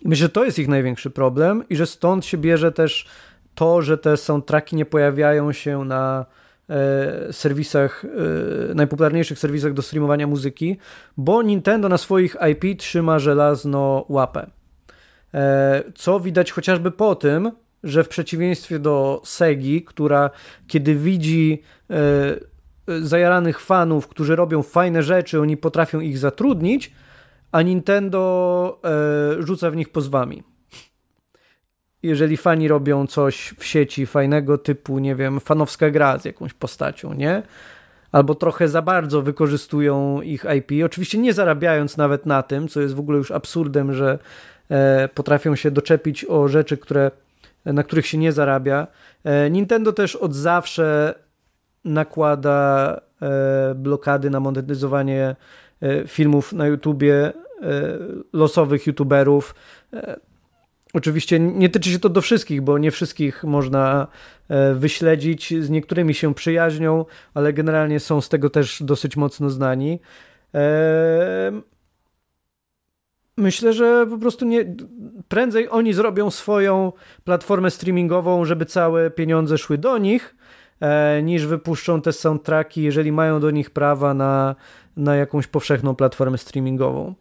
Speaker 6: myślę, że to jest ich największy problem i że stąd się bierze też to, że te soundtracki nie pojawiają się na e, serwisach, e, najpopularniejszych serwisach do streamowania muzyki, bo Nintendo na swoich IP trzyma żelazno łapę. E, co widać chociażby po tym, że w przeciwieństwie do Segi, która kiedy widzi e, zajaranych fanów, którzy robią fajne rzeczy, oni potrafią ich zatrudnić, a Nintendo e, rzuca w nich pozwami. jeżeli fani robią coś w sieci fajnego, typu, nie wiem, fanowska gra z jakąś postacią, nie? Albo trochę za bardzo wykorzystują ich IP, oczywiście nie zarabiając nawet na tym, co jest w ogóle już absurdem, że e, potrafią się doczepić o rzeczy, które, na których się nie zarabia. E, Nintendo też od zawsze nakłada e, blokady na monetyzowanie e, filmów na YouTubie, e, losowych YouTuberów. E, Oczywiście nie tyczy się to do wszystkich, bo nie wszystkich można e, wyśledzić. Z niektórymi się przyjaźnią, ale generalnie są z tego też dosyć mocno znani. E, myślę, że po prostu nie, prędzej oni zrobią swoją platformę streamingową, żeby całe pieniądze szły do nich, e, niż wypuszczą te soundtracki, jeżeli mają do nich prawa na, na jakąś powszechną platformę streamingową.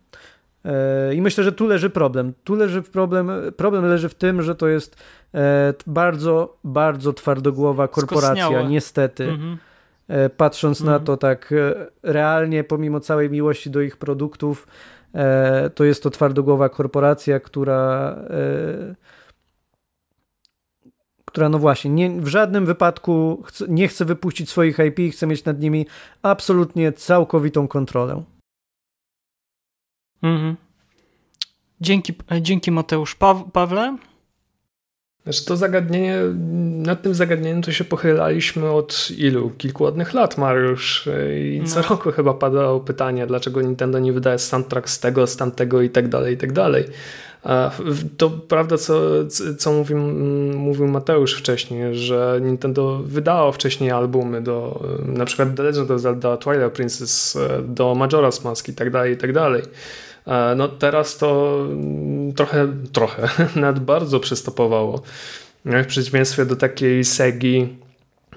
Speaker 6: E, I myślę, że tu leży problem. Tu leży problem, problem leży w tym, że to jest e, bardzo, bardzo twardogłowa korporacja, Skosniałe. niestety. Mhm. E, patrząc mhm. na to tak realnie, pomimo całej miłości do ich produktów, to jest to twardogłowa korporacja, która która no właśnie nie, w żadnym wypadku chce, nie chce wypuścić swoich IP, chce mieć nad nimi absolutnie całkowitą kontrolę.
Speaker 4: Mhm. Dzięki, dzięki Mateusz. Pa Pawle?
Speaker 2: Znaczy to zagadnienie, nad tym zagadnieniem to się pochylaliśmy od ilu? Kilku ładnych lat, Mariusz. I co no. roku chyba padało pytanie, dlaczego Nintendo nie wydaje soundtrack z tego, z tamtego i tak dalej, i tak dalej. To prawda, co, co mówił, mówił Mateusz wcześniej, że Nintendo wydało wcześniej albumy do na przykład The Legend of Zelda Twilight Princess, do Majora's Mask i tak dalej, i tak dalej. E, no teraz to mm, trochę, trochę, nawet bardzo przystopowało. W przeciwieństwie do takiej Segi,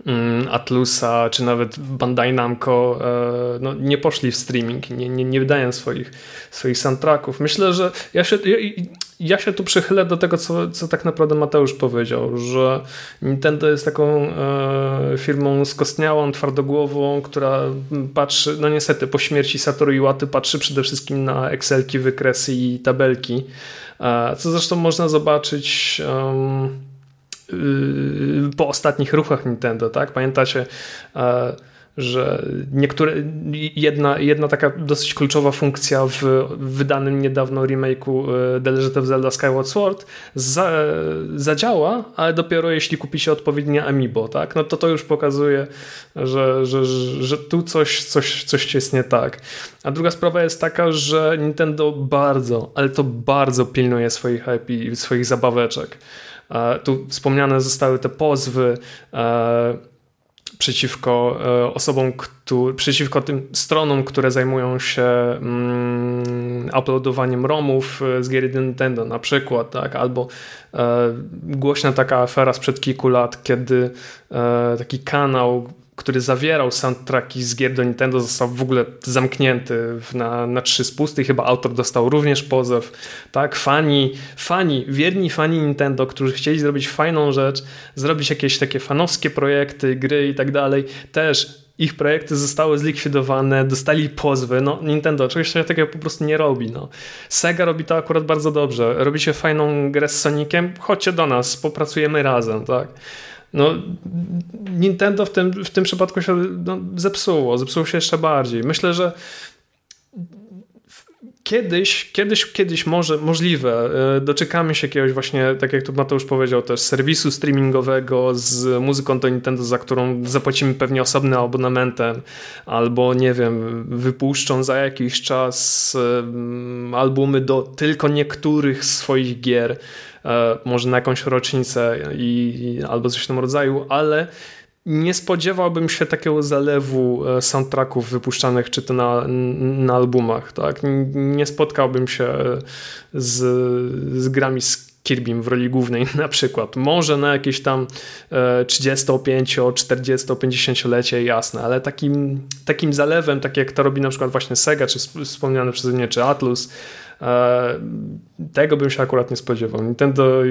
Speaker 2: mm, Atlusa, czy nawet Bandai Namco e, no, nie poszli w streaming, nie, nie, nie wydają swoich, swoich soundtracków. Myślę, że ja się, ja, ja się tu przychylę do tego, co, co tak naprawdę Mateusz powiedział, że Nintendo jest taką e, firmą skostniałą, twardogłową, która patrzy, no niestety po śmierci Satoru Iwaty patrzy przede wszystkim na Excelki, wykresy i tabelki, e, co zresztą można zobaczyć e, po ostatnich ruchach Nintendo, tak? Pamiętacie e, że niektóre, jedna, jedna taka dosyć kluczowa funkcja w wydanym niedawno remake'u e, The Legend of Zelda Skyward Sword za, zadziała, ale dopiero jeśli kupi się odpowiednie amiibo, tak? No to to już pokazuje, że, że, że, że tu coś, coś, coś jest nie tak. A druga sprawa jest taka, że Nintendo bardzo, ale to bardzo pilnuje swoich IP, swoich zabaweczek. E, tu wspomniane zostały te pozwy, e, przeciwko e, osobom, który, przeciwko tym stronom, które zajmują się mm, uploadowaniem ROMów e, z gier Nintendo na przykład, tak, albo e, głośna taka afera sprzed kilku lat, kiedy e, taki kanał który zawierał soundtracki z gier do Nintendo, został w ogóle zamknięty na, na trzy spusty chyba autor dostał również pozew. Tak, fani, fani, wierni fani Nintendo, którzy chcieli zrobić fajną rzecz, zrobić jakieś takie fanowskie projekty, gry i tak dalej, też ich projekty zostały zlikwidowane, dostali pozwy. No, Nintendo czegoś takiego po prostu nie robi. No. Sega robi to akurat bardzo dobrze. Robicie fajną grę z Soniciem, chodźcie do nas, popracujemy razem, tak. No, Nintendo w tym, w tym przypadku się no, zepsuło, zepsuło się jeszcze bardziej. Myślę, że kiedyś, kiedyś, kiedyś może możliwe e, doczekamy się jakiegoś właśnie, tak jak tu Mateusz powiedział też, serwisu streamingowego z muzyką do Nintendo, za którą zapłacimy pewnie osobnym abonamentem, albo nie wiem, wypuszczą za jakiś czas albumy do tylko niektórych swoich gier E, może na jakąś rocznicę i, albo coś w tym rodzaju, ale nie spodziewałbym się takiego zalewu e, soundtracków wypuszczanych czy to na, na albumach. Tak? Nie spotkałbym się z, z grami z Kirbym w roli głównej na przykład. Może na jakieś tam 35, 40, 50-lecie, jasne, ale takim, takim zalewem, tak jak to robi na przykład właśnie Sega, czy wspomniany przeze mnie, czy Atlus, E, tego bym się akurat nie spodziewał. Nintendo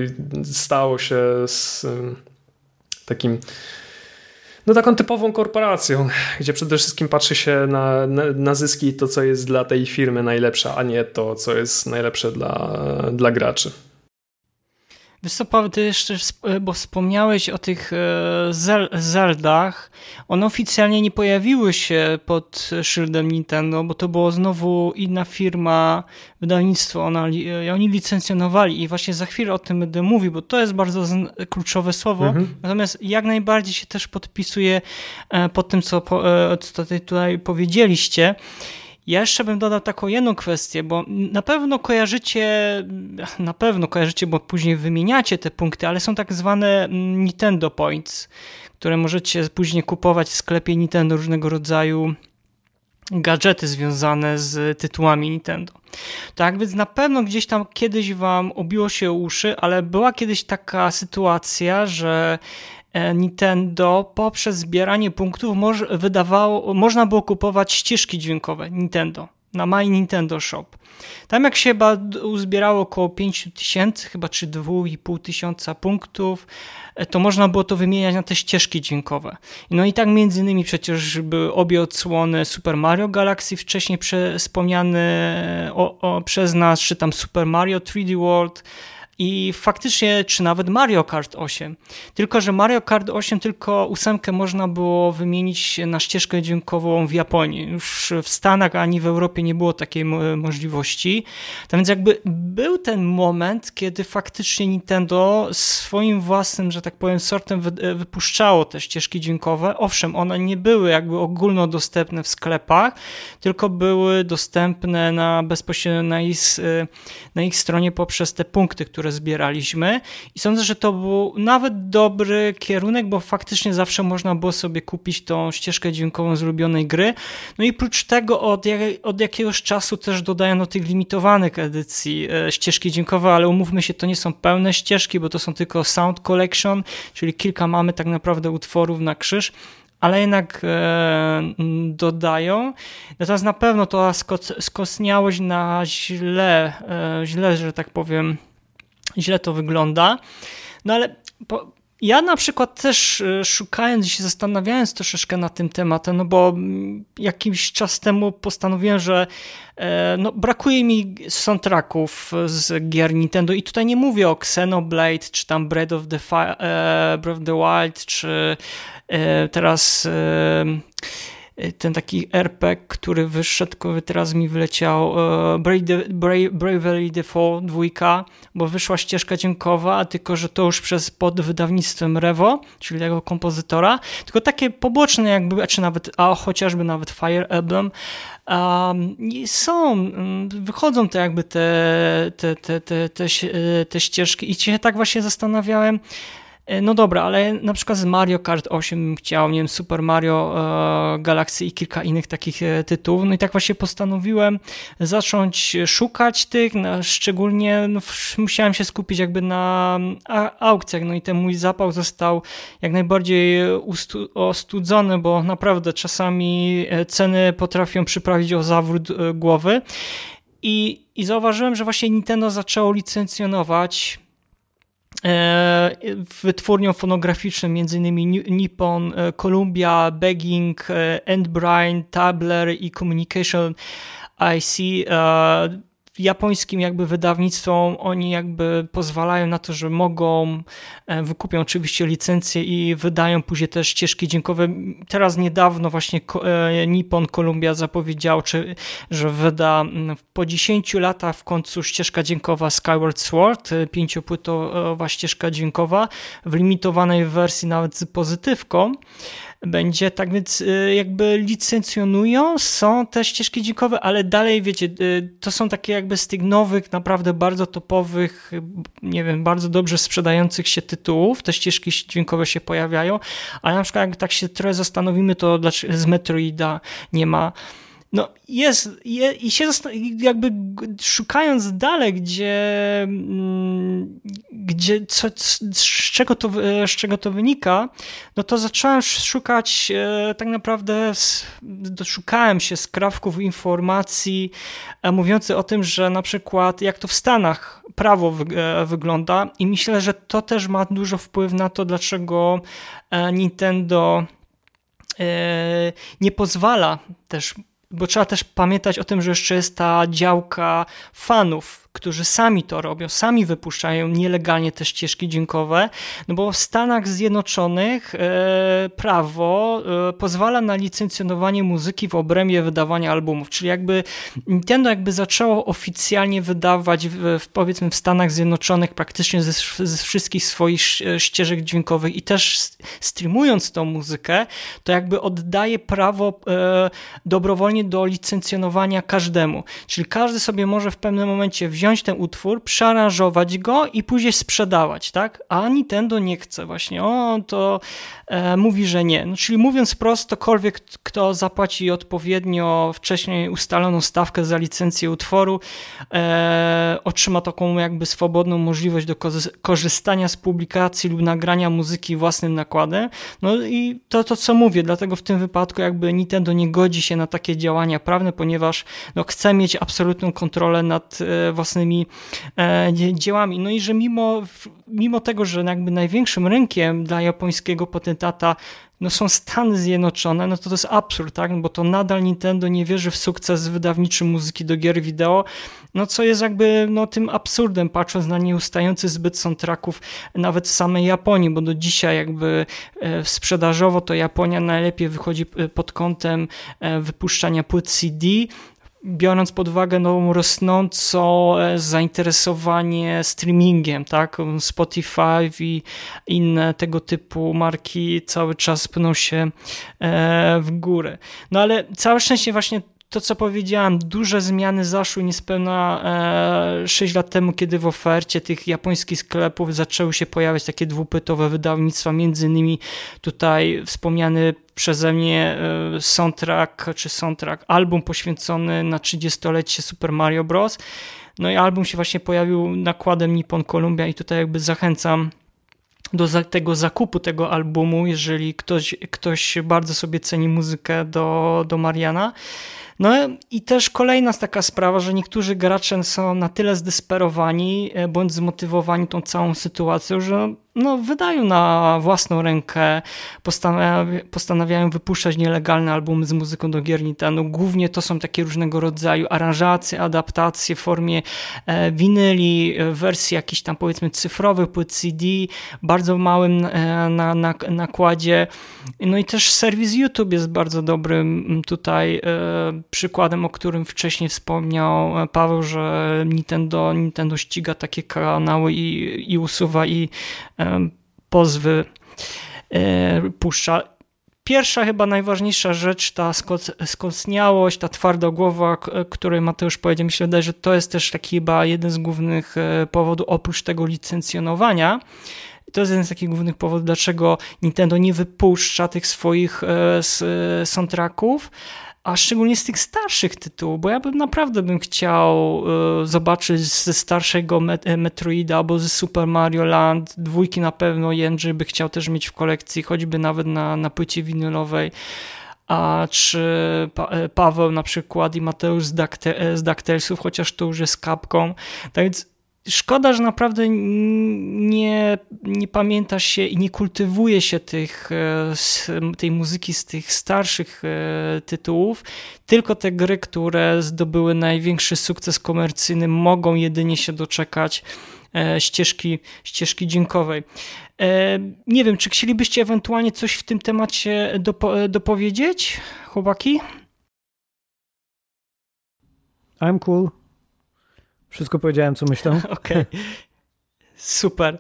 Speaker 2: stało się z takim no taką typową korporacją, gdzie przede wszystkim patrzy się na, na, na zyski i to, co jest dla tej firmy najlepsze, a nie to, co jest najlepsze dla, dla graczy.
Speaker 4: Wysoko, ty jeszcze, bo wspomniałeś o tych e, Zeldach. One oficjalnie nie pojawiły się pod szyldem Nintendo, bo to było znowu inna firma, wydawnictwo, ona, e, oni licencjonowali i właśnie za chwilę o tym będę mówił, bo to jest bardzo kluczowe słowo. Mhm. Natomiast jak najbardziej się też podpisuje e, pod tym, co, co tutaj powiedzieliście. Ja jeszcze bym dodał taką jedną kwestię, bo na pewno kojarzycie, na pewno kojarzycie, bo później wymieniacie te punkty, ale są tak zwane Nintendo Points, które możecie później kupować w sklepie Nintendo różnego rodzaju gadżety związane z tytułami Nintendo. Tak więc na pewno gdzieś tam kiedyś wam obiło się uszy, ale była kiedyś taka sytuacja, że Nintendo poprzez zbieranie punktów moż, wydawało, można było kupować ścieżki dźwiękowe Nintendo na My Nintendo Shop. Tam jak się chyba uzbierało około 5000, chyba czy 2,5 tysiąca punktów, e, to można było to wymieniać na te ścieżki dźwiękowe. No i tak między innymi przecież były obie odsłony Super Mario Galaxy, wcześniej wspomniane o, o, przez nas, czy tam Super Mario 3D World, i faktycznie, czy nawet Mario Kart 8. Tylko, że Mario Kart 8 tylko ósemkę można było wymienić na ścieżkę dźwiękową w Japonii. Już w Stanach ani w Europie nie było takiej możliwości. Tak więc jakby był ten moment, kiedy faktycznie Nintendo swoim własnym, że tak powiem, sortem wypuszczało te ścieżki dźwiękowe. Owszem, one nie były jakby ogólnodostępne w sklepach, tylko były dostępne na bezpośrednio na ich, na ich stronie poprzez te punkty, które zbieraliśmy i sądzę, że to był nawet dobry kierunek, bo faktycznie zawsze można było sobie kupić tą ścieżkę dźwiękową z ulubionej gry. No i prócz tego od, od jakiegoś czasu też dodają do tych limitowanych edycji e, ścieżki dźwiękowe, ale umówmy się, to nie są pełne ścieżki, bo to są tylko Sound Collection, czyli kilka mamy tak naprawdę utworów na krzyż ale jednak e, dodają. Natomiast na pewno to skosniałość na źle, e, źle, że tak powiem, źle to wygląda. No ale po, ja na przykład też e, szukając się zastanawiając troszeczkę nad tym tematem, no bo mm, jakiś czas temu postanowiłem, że e, no, brakuje mi soundtracków z gier Nintendo i tutaj nie mówię o Xenoblade, czy tam Breath of the, Fire, Breath of the Wild, czy teraz ten taki RPG, który wyszedł, który teraz mi wyleciał, e, Bravely Default 2, bo wyszła ścieżka dźwiękowa, tylko że to już przez pod wydawnictwem Revo, czyli tego kompozytora, tylko takie poboczne jakby, czy nawet, a chociażby nawet Fire Emblem, um, są, mm, wychodzą te jakby te, te, te, te, te, te ścieżki. I się tak właśnie zastanawiałem, E, no dobra, ale na przykład z Mario Kart 8 chciał, nie wiem, Super Mario e, Galaxy i kilka innych takich e, tytułów. No i tak właśnie postanowiłem zacząć szukać tych, no, szczególnie no, musiałem się skupić jakby na aukcjach. No i ten mój zapał został jak najbardziej ostudzony, bo naprawdę czasami ceny potrafią przyprawić o zawrót głowy. I, I zauważyłem, że właśnie Nintendo zaczęło licencjonować E, wytwórnią fonograficzną m.in. Nippon, e, Columbia, Begging, e, Endbrine, Tabler i Communication IC japońskim jakby wydawnictwom oni jakby pozwalają na to, że mogą, e, wykupią oczywiście licencje i wydają później też ścieżki dźwiękowe. Teraz niedawno właśnie e, Nippon Columbia zapowiedział, czy, że wyda po 10 latach w końcu ścieżka dźwiękowa Skyward Sword, e, pięciopłytowa ścieżka dźwiękowa w limitowanej wersji nawet z pozytywką będzie, tak więc y, jakby licencjonują, są te ścieżki dźwiękowe, ale dalej wiecie, y, to są takie jakby z tych nowych, naprawdę bardzo topowych, nie wiem, bardzo dobrze sprzedających się tytułów, te ścieżki dźwiękowe się pojawiają, ale na przykład jak tak się trochę zastanowimy, to z Metroida nie ma no jest, je, i się jakby szukając dalej, gdzie, mm, gdzie co, z, czego to, z czego to wynika, no to zacząłem szukać e, tak naprawdę, doszukałem się skrawków informacji e, mówiących o tym, że na przykład jak to w Stanach prawo e, wygląda i myślę, że to też ma dużo wpływ na to, dlaczego Nintendo nie pozwala też bo trzeba też pamiętać o tym, że jeszcze jest ta działka fanów którzy sami to robią, sami wypuszczają nielegalnie te ścieżki dźwiękowe, no bo w Stanach Zjednoczonych e, prawo e, pozwala na licencjonowanie muzyki w obrębie wydawania albumów, czyli jakby Nintendo jakby zaczęło oficjalnie wydawać w, powiedzmy w Stanach Zjednoczonych praktycznie ze, ze wszystkich swoich ścieżek dźwiękowych i też streamując tą muzykę, to jakby oddaje prawo e, dobrowolnie do licencjonowania każdemu, czyli każdy sobie może w pewnym momencie wziąć ten utwór, przearanżować go i później sprzedawać, tak? A Nintendo nie chce właśnie, o to e, mówi, że nie. No, czyli mówiąc prosto, ktokolwiek, kto zapłaci odpowiednio wcześniej ustaloną stawkę za licencję utworu, e, otrzyma taką jakby swobodną możliwość do korzystania z publikacji lub nagrania muzyki własnym nakładem. No i to, to co mówię, dlatego w tym wypadku jakby Nintendo nie godzi się na takie działania prawne, ponieważ no, chce mieć absolutną kontrolę nad e, własnymi e, dziełami. No i że mimo, mimo tego, że jakby największym rynkiem dla japońskiego potentata no są Stany Zjednoczone, no to to jest absurd, tak? bo to nadal Nintendo nie wierzy w sukces wydawniczy muzyki do gier wideo, no co jest jakby no, tym absurdem, patrząc na nieustający zbyt soundtracków nawet w samej Japonii, bo do dzisiaj jakby e, sprzedażowo to Japonia najlepiej wychodzi e, pod kątem wypuszczania płyt CD, biorąc pod uwagę no, rosnące zainteresowanie streamingiem, tak? Spotify i inne tego typu marki cały czas pną się w górę. No ale całe szczęście właśnie to, co powiedziałem, duże zmiany zaszły niespełna e, 6 lat temu, kiedy w ofercie tych japońskich sklepów zaczęły się pojawiać takie dwupytowe wydawnictwa, między innymi tutaj wspomniany przeze mnie e, soundtrack, czy soundtrack, album poświęcony na 30-lecie Super Mario Bros. No i album się właśnie pojawił nakładem Nippon Columbia i tutaj jakby zachęcam do tego zakupu tego albumu, jeżeli ktoś, ktoś bardzo sobie ceni muzykę do, do Mariana. No i też kolejna taka sprawa, że niektórzy gracze są na tyle zdesperowani e, bądź zmotywowani tą całą sytuacją, że no, wydają na własną rękę, postanawiają, postanawiają wypuszczać nielegalne albumy z muzyką do gier Nintendo. Głównie to są takie różnego rodzaju aranżacje, adaptacje w formie e, winyli, e, wersji jakichś tam powiedzmy cyfrowych, płyt CD, bardzo małym e, na, na, nakładzie. No i też serwis YouTube jest bardzo dobrym tutaj e, przykładem, o którym wcześniej wspomniał e, Paweł, że Nintendo, Nintendo ściga takie kanały i, i usuwa i pozwy e, puszcza. Pierwsza, chyba najważniejsza rzecz, ta skostniałość, ta twarda głowa, której Mateusz powiedział, myślę, że to jest też taki chyba jeden z głównych e, powodów, oprócz tego licencjonowania. To jest jeden z takich głównych powodów, dlaczego Nintendo nie wypuszcza tych swoich e, soundtracków a szczególnie z tych starszych tytułów, bo ja bym naprawdę bym chciał y, zobaczyć ze starszego Met e, Metroida albo ze Super Mario Land, dwójki na pewno Jędrzej by chciał też mieć w kolekcji, choćby nawet na, na płycie winylowej, a czy pa e, Paweł na przykład i Mateusz z, Duckte z chociaż to już jest kapką, tak więc Szkoda, że naprawdę nie, nie pamięta się i nie kultywuje się tych, e, tej muzyki z tych starszych e, tytułów, tylko te gry, które zdobyły największy sukces komercyjny, mogą jedynie się doczekać e, ścieżki, ścieżki dźwiękowej. Nie wiem, czy chcielibyście ewentualnie coś w tym temacie dopo dopowiedzieć, chłopaki?
Speaker 6: I'm cool. Wszystko powiedziałem, co myślę.
Speaker 4: Okej. Okay. Super.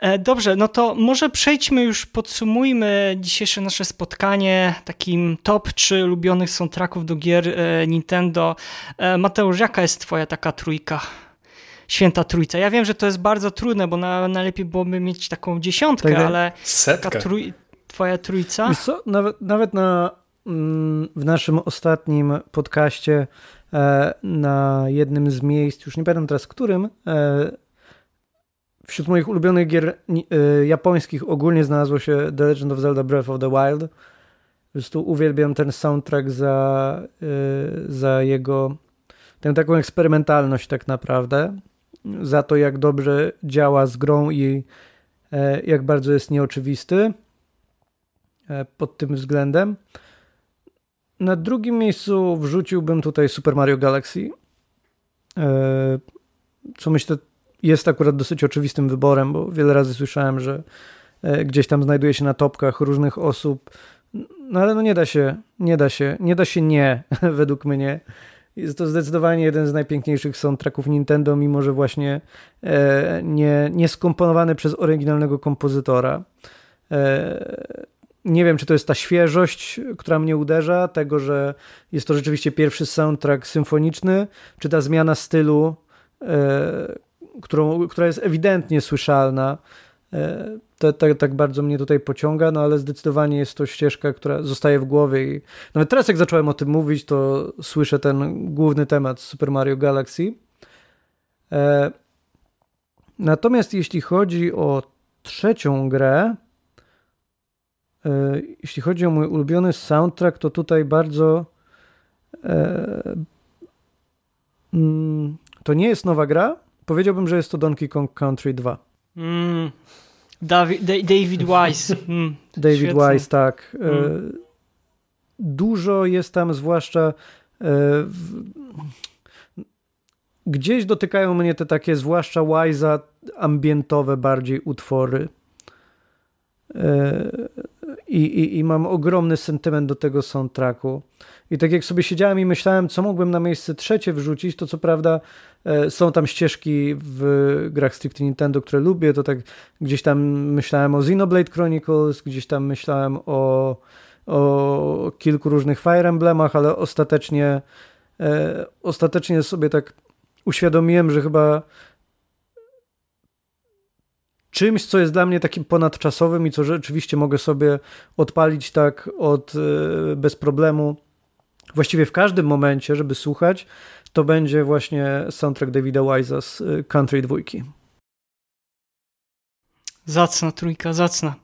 Speaker 4: E, dobrze, no to może przejdźmy już, podsumujmy dzisiejsze nasze spotkanie takim top 3 ulubionych soundtracków do gier e, Nintendo. E, Mateusz, jaka jest twoja taka trójka? Święta Trójca. Ja wiem, że to jest bardzo trudne, bo na, najlepiej byłoby mieć taką dziesiątkę, tak, ale
Speaker 2: Setka.
Speaker 4: Trój, twoja trójca?
Speaker 6: Co, nawet, nawet na, mm, w naszym ostatnim podcaście na jednym z miejsc, już nie pamiętam teraz którym, e, wśród moich ulubionych gier e, japońskich ogólnie znalazło się The Legend of Zelda Breath of the Wild. Po prostu uwielbiam ten soundtrack za, za jego tę taką eksperymentalność tak naprawdę, za to jak dobrze działa z grą i jak bardzo jest nieoczywisty pod tym względem. Na drugim miejscu wrzuciłbym tutaj Super Mario Galaxy. E, co myślę jest akurat dosyć oczywistym wyborem, bo wiele razy słyszałem, że gdzieś tam znajduje się na topkach różnych osób. No ale no nie da się, nie da się, nie da się nie, według mnie. Jest to zdecydowanie jeden z najpiękniejszych soundtracków Nintendo, mimo że właśnie e, nie, nie skomponowany przez oryginalnego kompozytora. Nie wiem, czy to jest ta świeżość, która mnie uderza, tego, że jest to rzeczywiście pierwszy soundtrack symfoniczny, czy ta zmiana stylu, e, którą, która jest ewidentnie słyszalna. E, tak, tak bardzo mnie tutaj pociąga, no ale zdecydowanie jest to ścieżka, która zostaje w głowie i nawet teraz jak zacząłem o tym mówić, to słyszę ten główny temat Super Mario Galaxy. E, natomiast jeśli chodzi o trzecią grę, jeśli chodzi o mój ulubiony soundtrack, to tutaj bardzo mm, to nie jest nowa gra. Powiedziałbym, że jest to Donkey Kong Country 2. Mm,
Speaker 4: David, David Wise. Mm,
Speaker 6: David. Wise, tak. E, mm. Dużo jest tam, zwłaszcza e, w... gdzieś dotykają mnie te takie, zwłaszcza Wise'a, ambientowe bardziej utwory. I, i, I mam ogromny sentyment do tego soundtracku. I tak jak sobie siedziałem i myślałem, co mógłbym na miejsce trzecie wrzucić, to co prawda e, są tam ścieżki w grach stricte Nintendo, które lubię, to tak gdzieś tam myślałem o Xenoblade Chronicles, gdzieś tam myślałem o, o kilku różnych Fire Emblemach, ale ostatecznie e, ostatecznie sobie tak uświadomiłem, że chyba czymś, co jest dla mnie takim ponadczasowym i co rzeczywiście mogę sobie odpalić tak od e, bez problemu właściwie w każdym momencie, żeby słuchać, to będzie właśnie soundtrack Davida Wise'a z y, Country dwójki.
Speaker 4: Zacna trójka, zacna.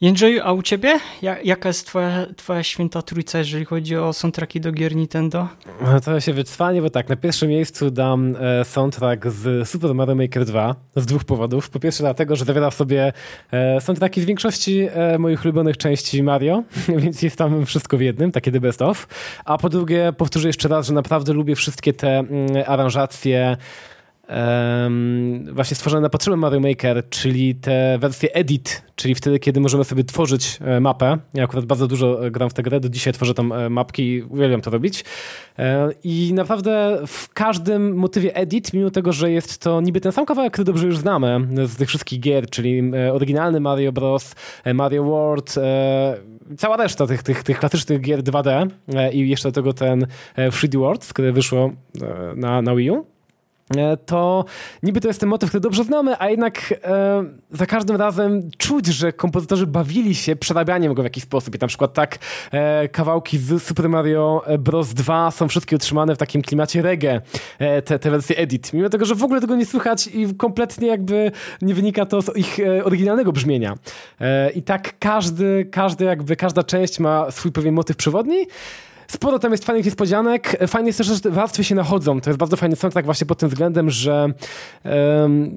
Speaker 4: Jędrzeju, a u ciebie? jaka jest twoja, twoja święta trójca, jeżeli chodzi o soundtracki do gier Nintendo?
Speaker 5: No to się wycwanie, bo tak, na pierwszym miejscu dam e, soundtrack z Super Mario Maker 2 z dwóch powodów. Po pierwsze dlatego, że zawiera w sobie e, soundtracki z większości e, moich ulubionych części Mario, więc jest tam wszystko w jednym, takie the best of. A po drugie, powtórzę jeszcze raz, że naprawdę lubię wszystkie te mm, aranżacje właśnie stworzone na potrzeby Mario Maker, czyli te wersje edit, czyli wtedy, kiedy możemy sobie tworzyć e, mapę. Ja akurat bardzo dużo e, gram w tę grę, do dzisiaj tworzę tam e, mapki i uwielbiam to robić. I naprawdę w każdym motywie edit, mimo tego, że jest to niby ten sam kawałek, który dobrze już znamy z tych wszystkich gier, czyli oryginalny Mario Bros., Mario World, cała reszta tych, tych, tych klasycznych gier 2D i jeszcze do tego ten 3D World, który wyszło na, na Wii U to niby to jest ten motyw, który dobrze znamy, a jednak e, za każdym razem czuć, że kompozytorzy bawili się przerabianiem go w jakiś sposób. I na przykład tak e, kawałki z Super Mario Bros. 2 są wszystkie utrzymane w takim klimacie reggae, e, te, te wersje edit. Mimo tego, że w ogóle tego nie słychać i kompletnie jakby nie wynika to z ich e, oryginalnego brzmienia. E, I tak każdy, każdy jakby, każda część ma swój pewien motyw przewodni, Sporo tam jest fajnych niespodzianek. Fajnie jest też, że warstwy się nachodzą. To jest bardzo fajny soundtrack właśnie pod tym względem, że um,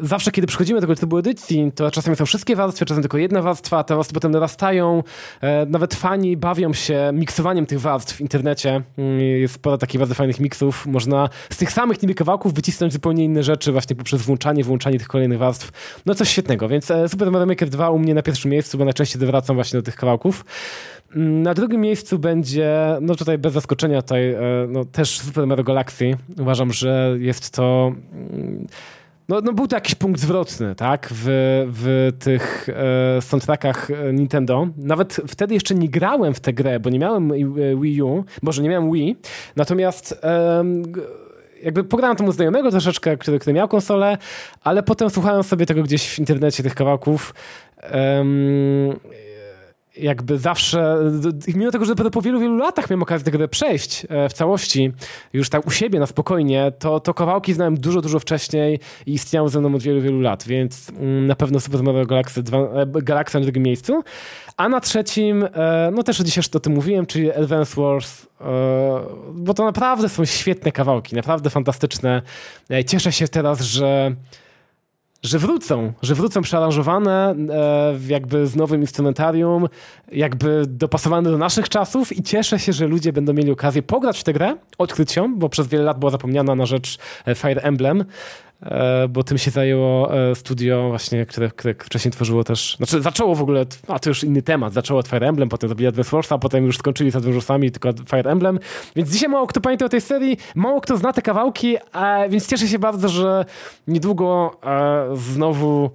Speaker 5: zawsze, kiedy przychodzimy do tego typu edycji, to czasami są wszystkie warstwy, czasem tylko jedna warstwa, te warstwy potem narastają. E, nawet fani bawią się miksowaniem tych warstw w internecie. Mm, jest sporo takich bardzo fajnych miksów. Można z tych samych niby kawałków wycisnąć zupełnie inne rzeczy właśnie poprzez włączanie, włączanie tych kolejnych warstw. No coś świetnego, więc e, Super Mario Maker 2 u mnie na pierwszym miejscu, bo najczęściej wracam właśnie do tych kawałków. Mm, na drugim miejscu będzie, no tutaj bez zaskoczenia, tutaj e, no, też Super Mario Galaxy. Uważam, że jest to mm, no, no był to jakiś punkt zwrotny, tak, w, w tych e, soundtrackach e, Nintendo. Nawet wtedy jeszcze nie grałem w tę grę, bo nie miałem e, Wii U, może nie miałem Wii, natomiast e, jakby pograłem temu znajomego troszeczkę, który, który miał konsolę, ale potem słuchałem sobie tego gdzieś w internecie, tych kawałków jakby zawsze, mimo tego, że po wielu, wielu latach miałem okazję tego przejść e, w całości, już tak u siebie na spokojnie, to, to kawałki znałem dużo, dużo wcześniej i istniały ze mną od wielu, wielu lat, więc mm, na pewno Super Mario Galaxy, 2, e, Galaxy na drugim miejscu. A na trzecim, e, no też dzisiaj o tym mówiłem, czyli Advance Wars, bo to naprawdę są świetne kawałki, naprawdę fantastyczne. Cieszę się teraz, że że wrócą, że wrócą przearanżowane, e, jakby z nowym instrumentarium, jakby dopasowane do naszych czasów i cieszę się, że ludzie będą mieli okazję pograć w tę grę, odkryć ją, bo przez wiele lat była zapomniana na rzecz e, Fire Emblem, bo tym się zajęło e, studio właśnie, które, które wcześniej tworzyło też, znaczy zaczęło w ogóle, a to już inny temat, zaczęło od Fire Emblem, potem zrobili Advance Warsa, potem już skończyli z Advance Warsami, tylko Fire Emblem, więc dzisiaj mało kto pamięta o tej serii, mało kto zna te kawałki, więc cieszę się bardzo, że niedługo znowu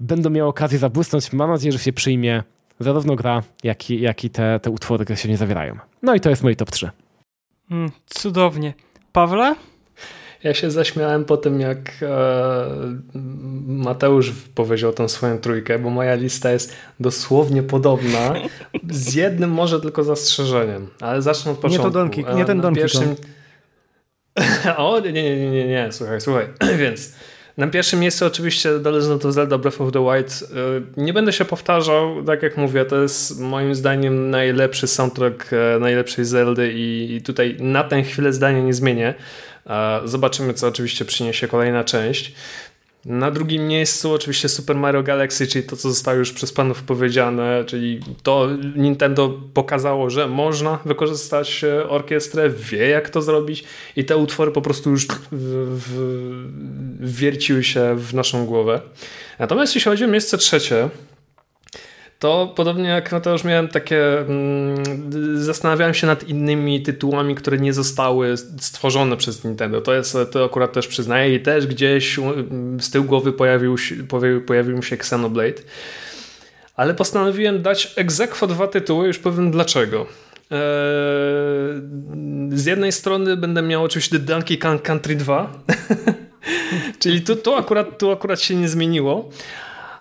Speaker 5: będą miały okazję zabłysnąć. Mam nadzieję, że się przyjmie zarówno gra, jak i, jak i te, te utwory, które się nie zawierają. No i to jest mój top 3.
Speaker 4: Mm, cudownie. Pawle?
Speaker 2: Ja się zaśmiałem po tym, jak e, Mateusz powiedział tą swoją trójkę, bo moja lista jest dosłownie podobna, z jednym może tylko zastrzeżeniem, ale zacznę od początku.
Speaker 6: Nie, to Donkey, nie ten Donkey pierwszym...
Speaker 2: o, nie, nie, nie, nie, nie, słuchaj, słuchaj, więc na pierwszym miejscu oczywiście The Legend Zelda Breath of the Wild. Y, nie będę się powtarzał, tak jak mówię, to jest moim zdaniem najlepszy soundtrack e, najlepszej Zeldy i tutaj na tę chwilę zdania nie zmienię. Zobaczymy, co oczywiście przyniesie kolejna część. Na drugim miejscu oczywiście Super Mario Galaxy, czyli to, co zostało już przez panów powiedziane, czyli to Nintendo pokazało, że można wykorzystać e, orkiestrę, wie jak to zrobić i te utwory po prostu już w, w, wierciły się w naszą głowę. Natomiast jeśli chodzi o miejsce trzecie, to podobnie jak no to już miałem takie. Mm, zastanawiałem się nad innymi tytułami, które nie zostały stworzone przez Nintendo. To jest, to akurat też przyznaję i też gdzieś z tyłu głowy pojawił się, pojawił się Xenoblade. Ale postanowiłem dać egzekwo dwa tytuły, już powiem dlaczego. Eee, z jednej strony będę miał oczywiście Donkey Kong Country 2, czyli tu, tu, akurat, tu akurat się nie zmieniło,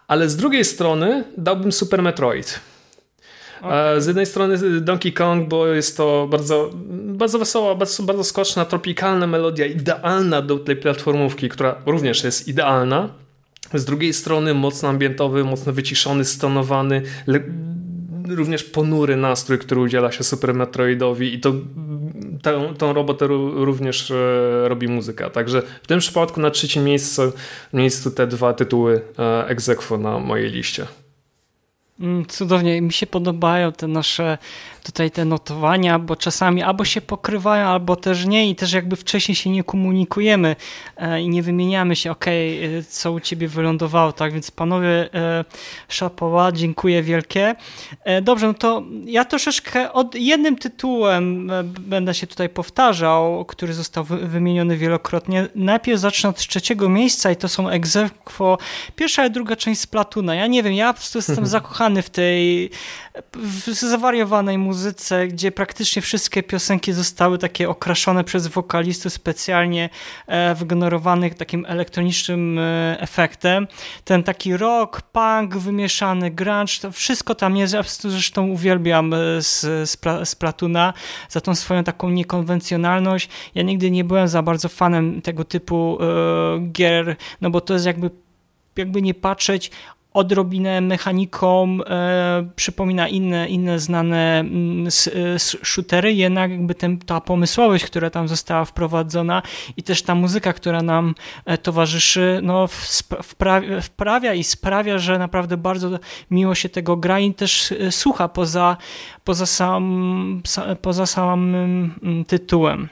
Speaker 2: ale z drugiej strony dałbym Super Metroid. Okay. Z jednej strony Donkey Kong, bo jest to bardzo, bardzo wesoła, bardzo, bardzo skoczna, tropikalna melodia, idealna do tej platformówki, która również jest idealna. Z drugiej strony mocno ambientowy, mocno wyciszony, stonowany, również ponury nastrój, który udziela się Super Metroidowi i to tą robotę również e, robi muzyka. Także w tym przypadku na trzecim miejscu, miejscu te dwa tytuły e, egzekwo na mojej liście.
Speaker 4: Mm, cudownie, mi się podobają te nasze tutaj te notowania, bo czasami albo się pokrywają, albo też nie i też jakby wcześniej się nie komunikujemy e, i nie wymieniamy się, ok, e, co u ciebie wylądowało, tak, więc panowie e, szapoła, dziękuję wielkie. Dobrze, no to ja troszeczkę od jednym tytułem będę się tutaj powtarzał, który został wymieniony wielokrotnie. Najpierw zacznę od trzeciego miejsca i to są egzekwo pierwsza i druga część z Platuna. Ja nie wiem, ja po prostu jestem zakochany w tej w zawariowanej muzyce, gdzie praktycznie wszystkie piosenki zostały takie okraszone przez wokalistów specjalnie e, wygenerowanych takim elektronicznym e, efektem. Ten taki rock, punk wymieszany, grunge, to wszystko tam jest. Ja zresztą uwielbiam e, z, z, z Platuna za tą swoją taką niekonwencjonalność. Ja nigdy nie byłem za bardzo fanem tego typu gier, no bo to jest jakby jakby nie patrzeć, odrobinę mechaniką e, przypomina inne, inne znane mm, e, shootery, jednak jakby ten, ta pomysłowość, która tam została wprowadzona i też ta muzyka, która nam e, towarzyszy, no wprawia, wprawia i sprawia, że naprawdę bardzo miło się tego gra i też e, słucha poza, poza, sam, poza samym mm, tytułem.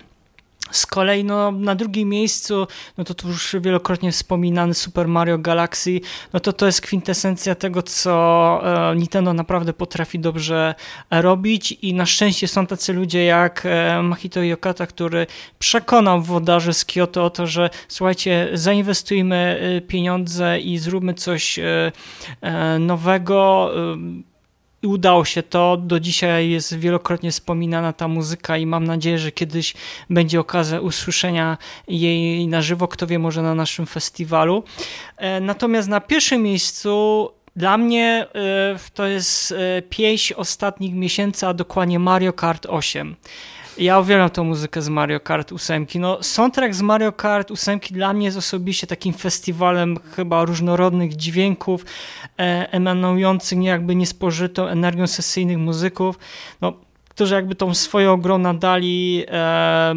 Speaker 4: Z kolei no, na drugim miejscu, no to tu już wielokrotnie wspominany Super Mario Galaxy, no to to jest kwintesencja tego, co e, Nintendo naprawdę potrafi dobrze robić i na szczęście są tacy ludzie jak e, Mahito Yokata, który przekonał wodarzy z Kyoto o to, że słuchajcie, zainwestujmy e, pieniądze i zróbmy coś nowego, i udało się to. Do dzisiaj jest wielokrotnie wspominana ta muzyka i mam nadzieję, że kiedyś będzie okazja usłyszenia jej na żywo, kto wie, może na naszym festiwalu. E, natomiast na pierwszym miejscu dla mnie e, to jest e, pieśń ostatnich miesięcy, a dokładnie Mario Kart 8. Ja uwielbiam tą muzykę z Mario Kart 8. No, soundtrack z Mario Kart 8 dla mnie jest osobiście takim festiwalem chyba różnorodnych dźwięków e, emanujących jakby niespożytą energią sesyjnych muzyków. No, którzy jakby tą swoją grą nadali e,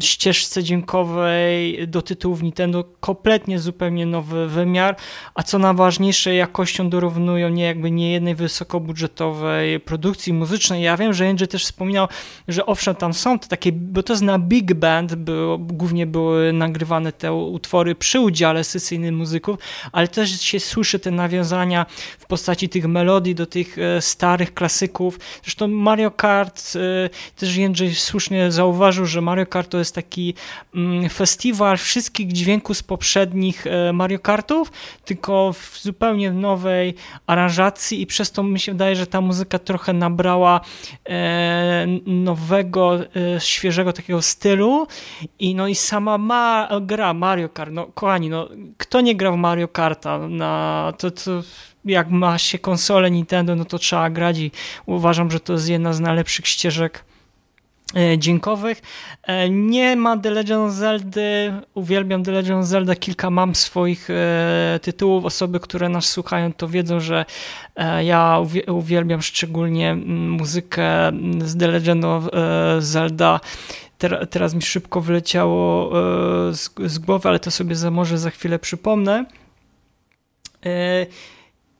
Speaker 4: ścieżce dźwiękowej do tytułów Nintendo kompletnie zupełnie nowy wymiar, a co najważniejsze jakością dorównują nie jakby nie jednej wysokobudżetowej produkcji muzycznej. Ja wiem, że Andrzej też wspominał, że owszem tam są te takie, bo to jest na big band, było, głównie były nagrywane te utwory przy udziale sesyjnych muzyków, ale też się słyszy te nawiązania w postaci tych melodii do tych e, starych klasyków. Zresztą Mario Kart, e, też Jędrzej słusznie zauważył, że Mario Kart to jest taki mm, festiwal wszystkich dźwięków z poprzednich e, Mario Kartów, tylko w zupełnie nowej aranżacji i przez to mi się wydaje, że ta muzyka trochę nabrała nowego, świeżego takiego stylu i no i sama ma, gra Mario Kart, no kochani, no kto nie gra w Mario Karta? Na to, to jak ma się konsolę Nintendo, no to trzeba grać i uważam, że to jest jedna z najlepszych ścieżek e, dźwiękowych. E, nie ma The Legend of Zelda, uwielbiam The Legend of Zelda, kilka mam swoich e, tytułów. Osoby, które nas słuchają, to wiedzą, że ja uwielbiam szczególnie muzykę z The Legend of Zelda. Teraz mi szybko wyleciało z głowy, ale to sobie może za chwilę przypomnę.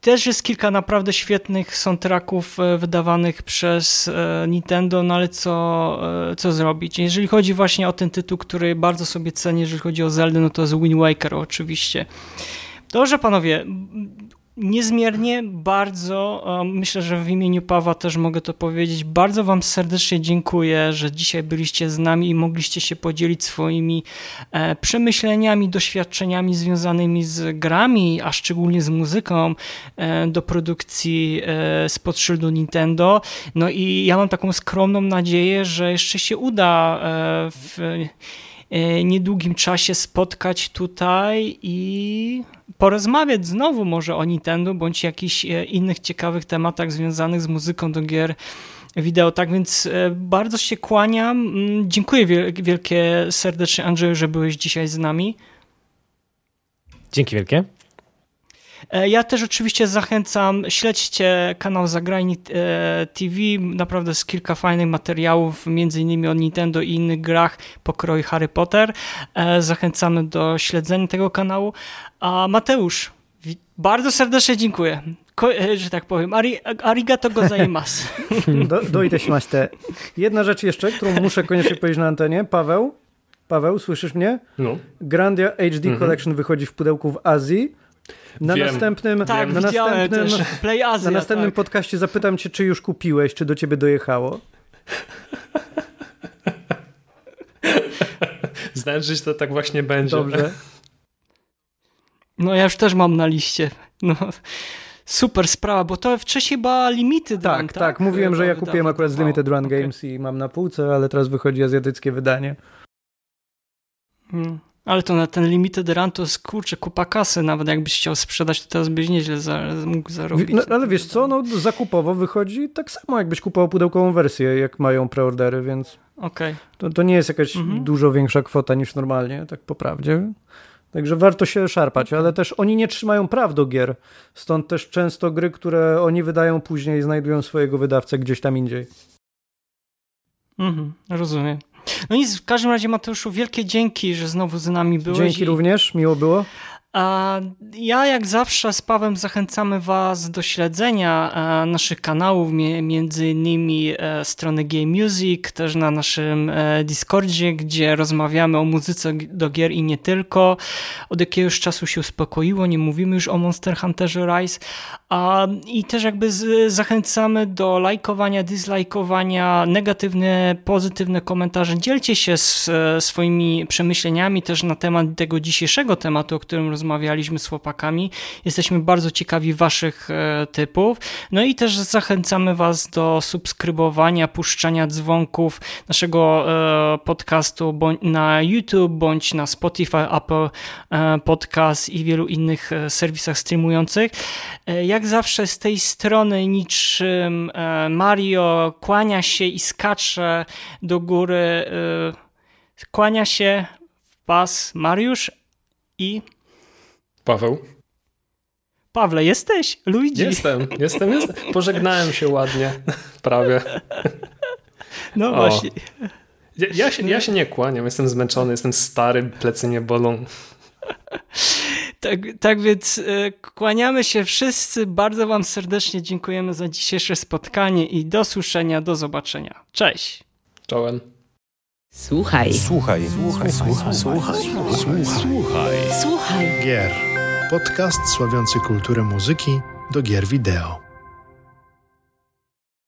Speaker 4: Też jest kilka naprawdę świetnych soundtracków e, wydawanych przez e, Nintendo, no ale co, e, co zrobić? Jeżeli chodzi właśnie o ten tytuł, który bardzo sobie cenię, jeżeli chodzi o Zelda, no to jest Wind Waker oczywiście. Dobrze panowie, niezmiernie bardzo, myślę, że w imieniu Pawła też mogę to powiedzieć, bardzo Wam serdecznie dziękuję, że dzisiaj byliście z nami i mogliście się podzielić swoimi e, przemyśleniami, doświadczeniami związanymi z grami, a szczególnie z muzyką e, do produkcji e, spod szyldu Nintendo. No i ja mam taką skromną nadzieję, że jeszcze się uda w niedługim czasie spotkać tutaj i porozmawiać znowu może o Nintendo bądź jakichś e, innych ciekawych tematach związanych z muzyką do gier wideo. Tak więc e, bardzo się kłaniam. Mm, dziękuję wielkie serdecznie Andrzeju, że byłeś dzisiaj z nami.
Speaker 5: Dzięki wielkie.
Speaker 4: E, ja też oczywiście zachęcam, śledźcie kanał Zagrajni TV, naprawdę jest kilka fajnych materiałów, między innymi o Nintendo i innych grach pokroju Harry Potter. Zachęcamy do śledzenia tego kanału. A Mateusz, bardzo serdecznie dziękuję. Ko e, że tak powiem, Ari arigato gozaimasu.
Speaker 6: Do, dojdę te. Jedna rzecz jeszcze, którą muszę koniecznie powiedzieć na antenie. Paweł, Paweł, słyszysz mnie?
Speaker 2: No.
Speaker 6: Grandia HD mhm. Collection wychodzi w pudełku w Azji. Na
Speaker 2: Wiem.
Speaker 6: następnym,
Speaker 4: tak,
Speaker 6: na następnym,
Speaker 4: Play Asia,
Speaker 6: na następnym
Speaker 4: tak.
Speaker 6: podcaście zapytam cię, czy już kupiłeś, czy do ciebie dojechało.
Speaker 2: Znając, że to tak właśnie będzie.
Speaker 6: Dobrze.
Speaker 4: No ja już też mam na liście. No. Super sprawa, bo to wcześniej była Limited
Speaker 6: tak,
Speaker 4: Run,
Speaker 6: tak? Tak, mówiłem, że ja kupiłem akurat z Limited Run okay. Games i mam na półce, ale teraz wychodzi azjatyckie wydanie.
Speaker 4: Hmm. Ale to na ten Limited Run to jest kurczę kupa kasy, nawet jakbyś chciał sprzedać, to teraz byś nieźle za, mógł zarobić.
Speaker 6: No, ale wiesz co, no zakupowo wychodzi tak samo jakbyś kupował pudełkową wersję, jak mają preordery, więc
Speaker 4: okay.
Speaker 6: to, to nie jest jakaś mhm. dużo większa kwota niż normalnie, tak po prawdzie. Także warto się szarpać, ale też oni nie trzymają praw do gier. Stąd też często gry, które oni wydają później, znajdują swojego wydawcę gdzieś tam indziej.
Speaker 4: Mhm, rozumiem. No nic, w każdym razie Mateuszu, wielkie dzięki, że znowu z nami byłeś.
Speaker 6: Dzięki i... również, miło było.
Speaker 4: A ja jak zawsze z Pawem zachęcamy Was do śledzenia e, naszych kanałów, między innymi e, strony Game Music, też na naszym e, Discordzie, gdzie rozmawiamy o muzyce do gier i nie tylko. Od jakiegoś czasu się uspokoiło, nie mówimy już o Monster Hunterze Rise. I też jakby zachęcamy do lajkowania, dislajkowania, negatywne, pozytywne komentarze. Dzielcie się swoimi przemyśleniami też na temat tego dzisiejszego tematu, o którym rozmawiamy rozmawialiśmy z chłopakami. Jesteśmy bardzo ciekawi Waszych e, typów. No i też zachęcamy Was do subskrybowania, puszczania dzwonków naszego e, podcastu na YouTube bądź na Spotify, Apple e, Podcast i wielu innych serwisach streamujących. Jak zawsze z tej strony niczym Mario kłania się i skacze do góry. Kłania się w pas Mariusz i
Speaker 2: Paweł?
Speaker 4: Pawle, jesteś? Luigi?
Speaker 2: Jestem, jestem, jestem. Pożegnałem się ładnie, prawie.
Speaker 4: No o. właśnie.
Speaker 2: Ja, ja, się, ja się nie kłaniam, jestem zmęczony, jestem stary, plecy nie bolą.
Speaker 4: Tak, tak więc e, kłaniamy się wszyscy. Bardzo Wam serdecznie dziękujemy za dzisiejsze spotkanie i do słyszenia, do zobaczenia. Cześć.
Speaker 2: Czołem.
Speaker 1: Słuchaj.
Speaker 3: Słuchaj. Słuchaj. Słuchaj. Słuchaj. Słuchaj. Słuchaj.
Speaker 1: Słuchaj.
Speaker 3: Gier. Podcast sławiący kulturę muzyki do gier wideo.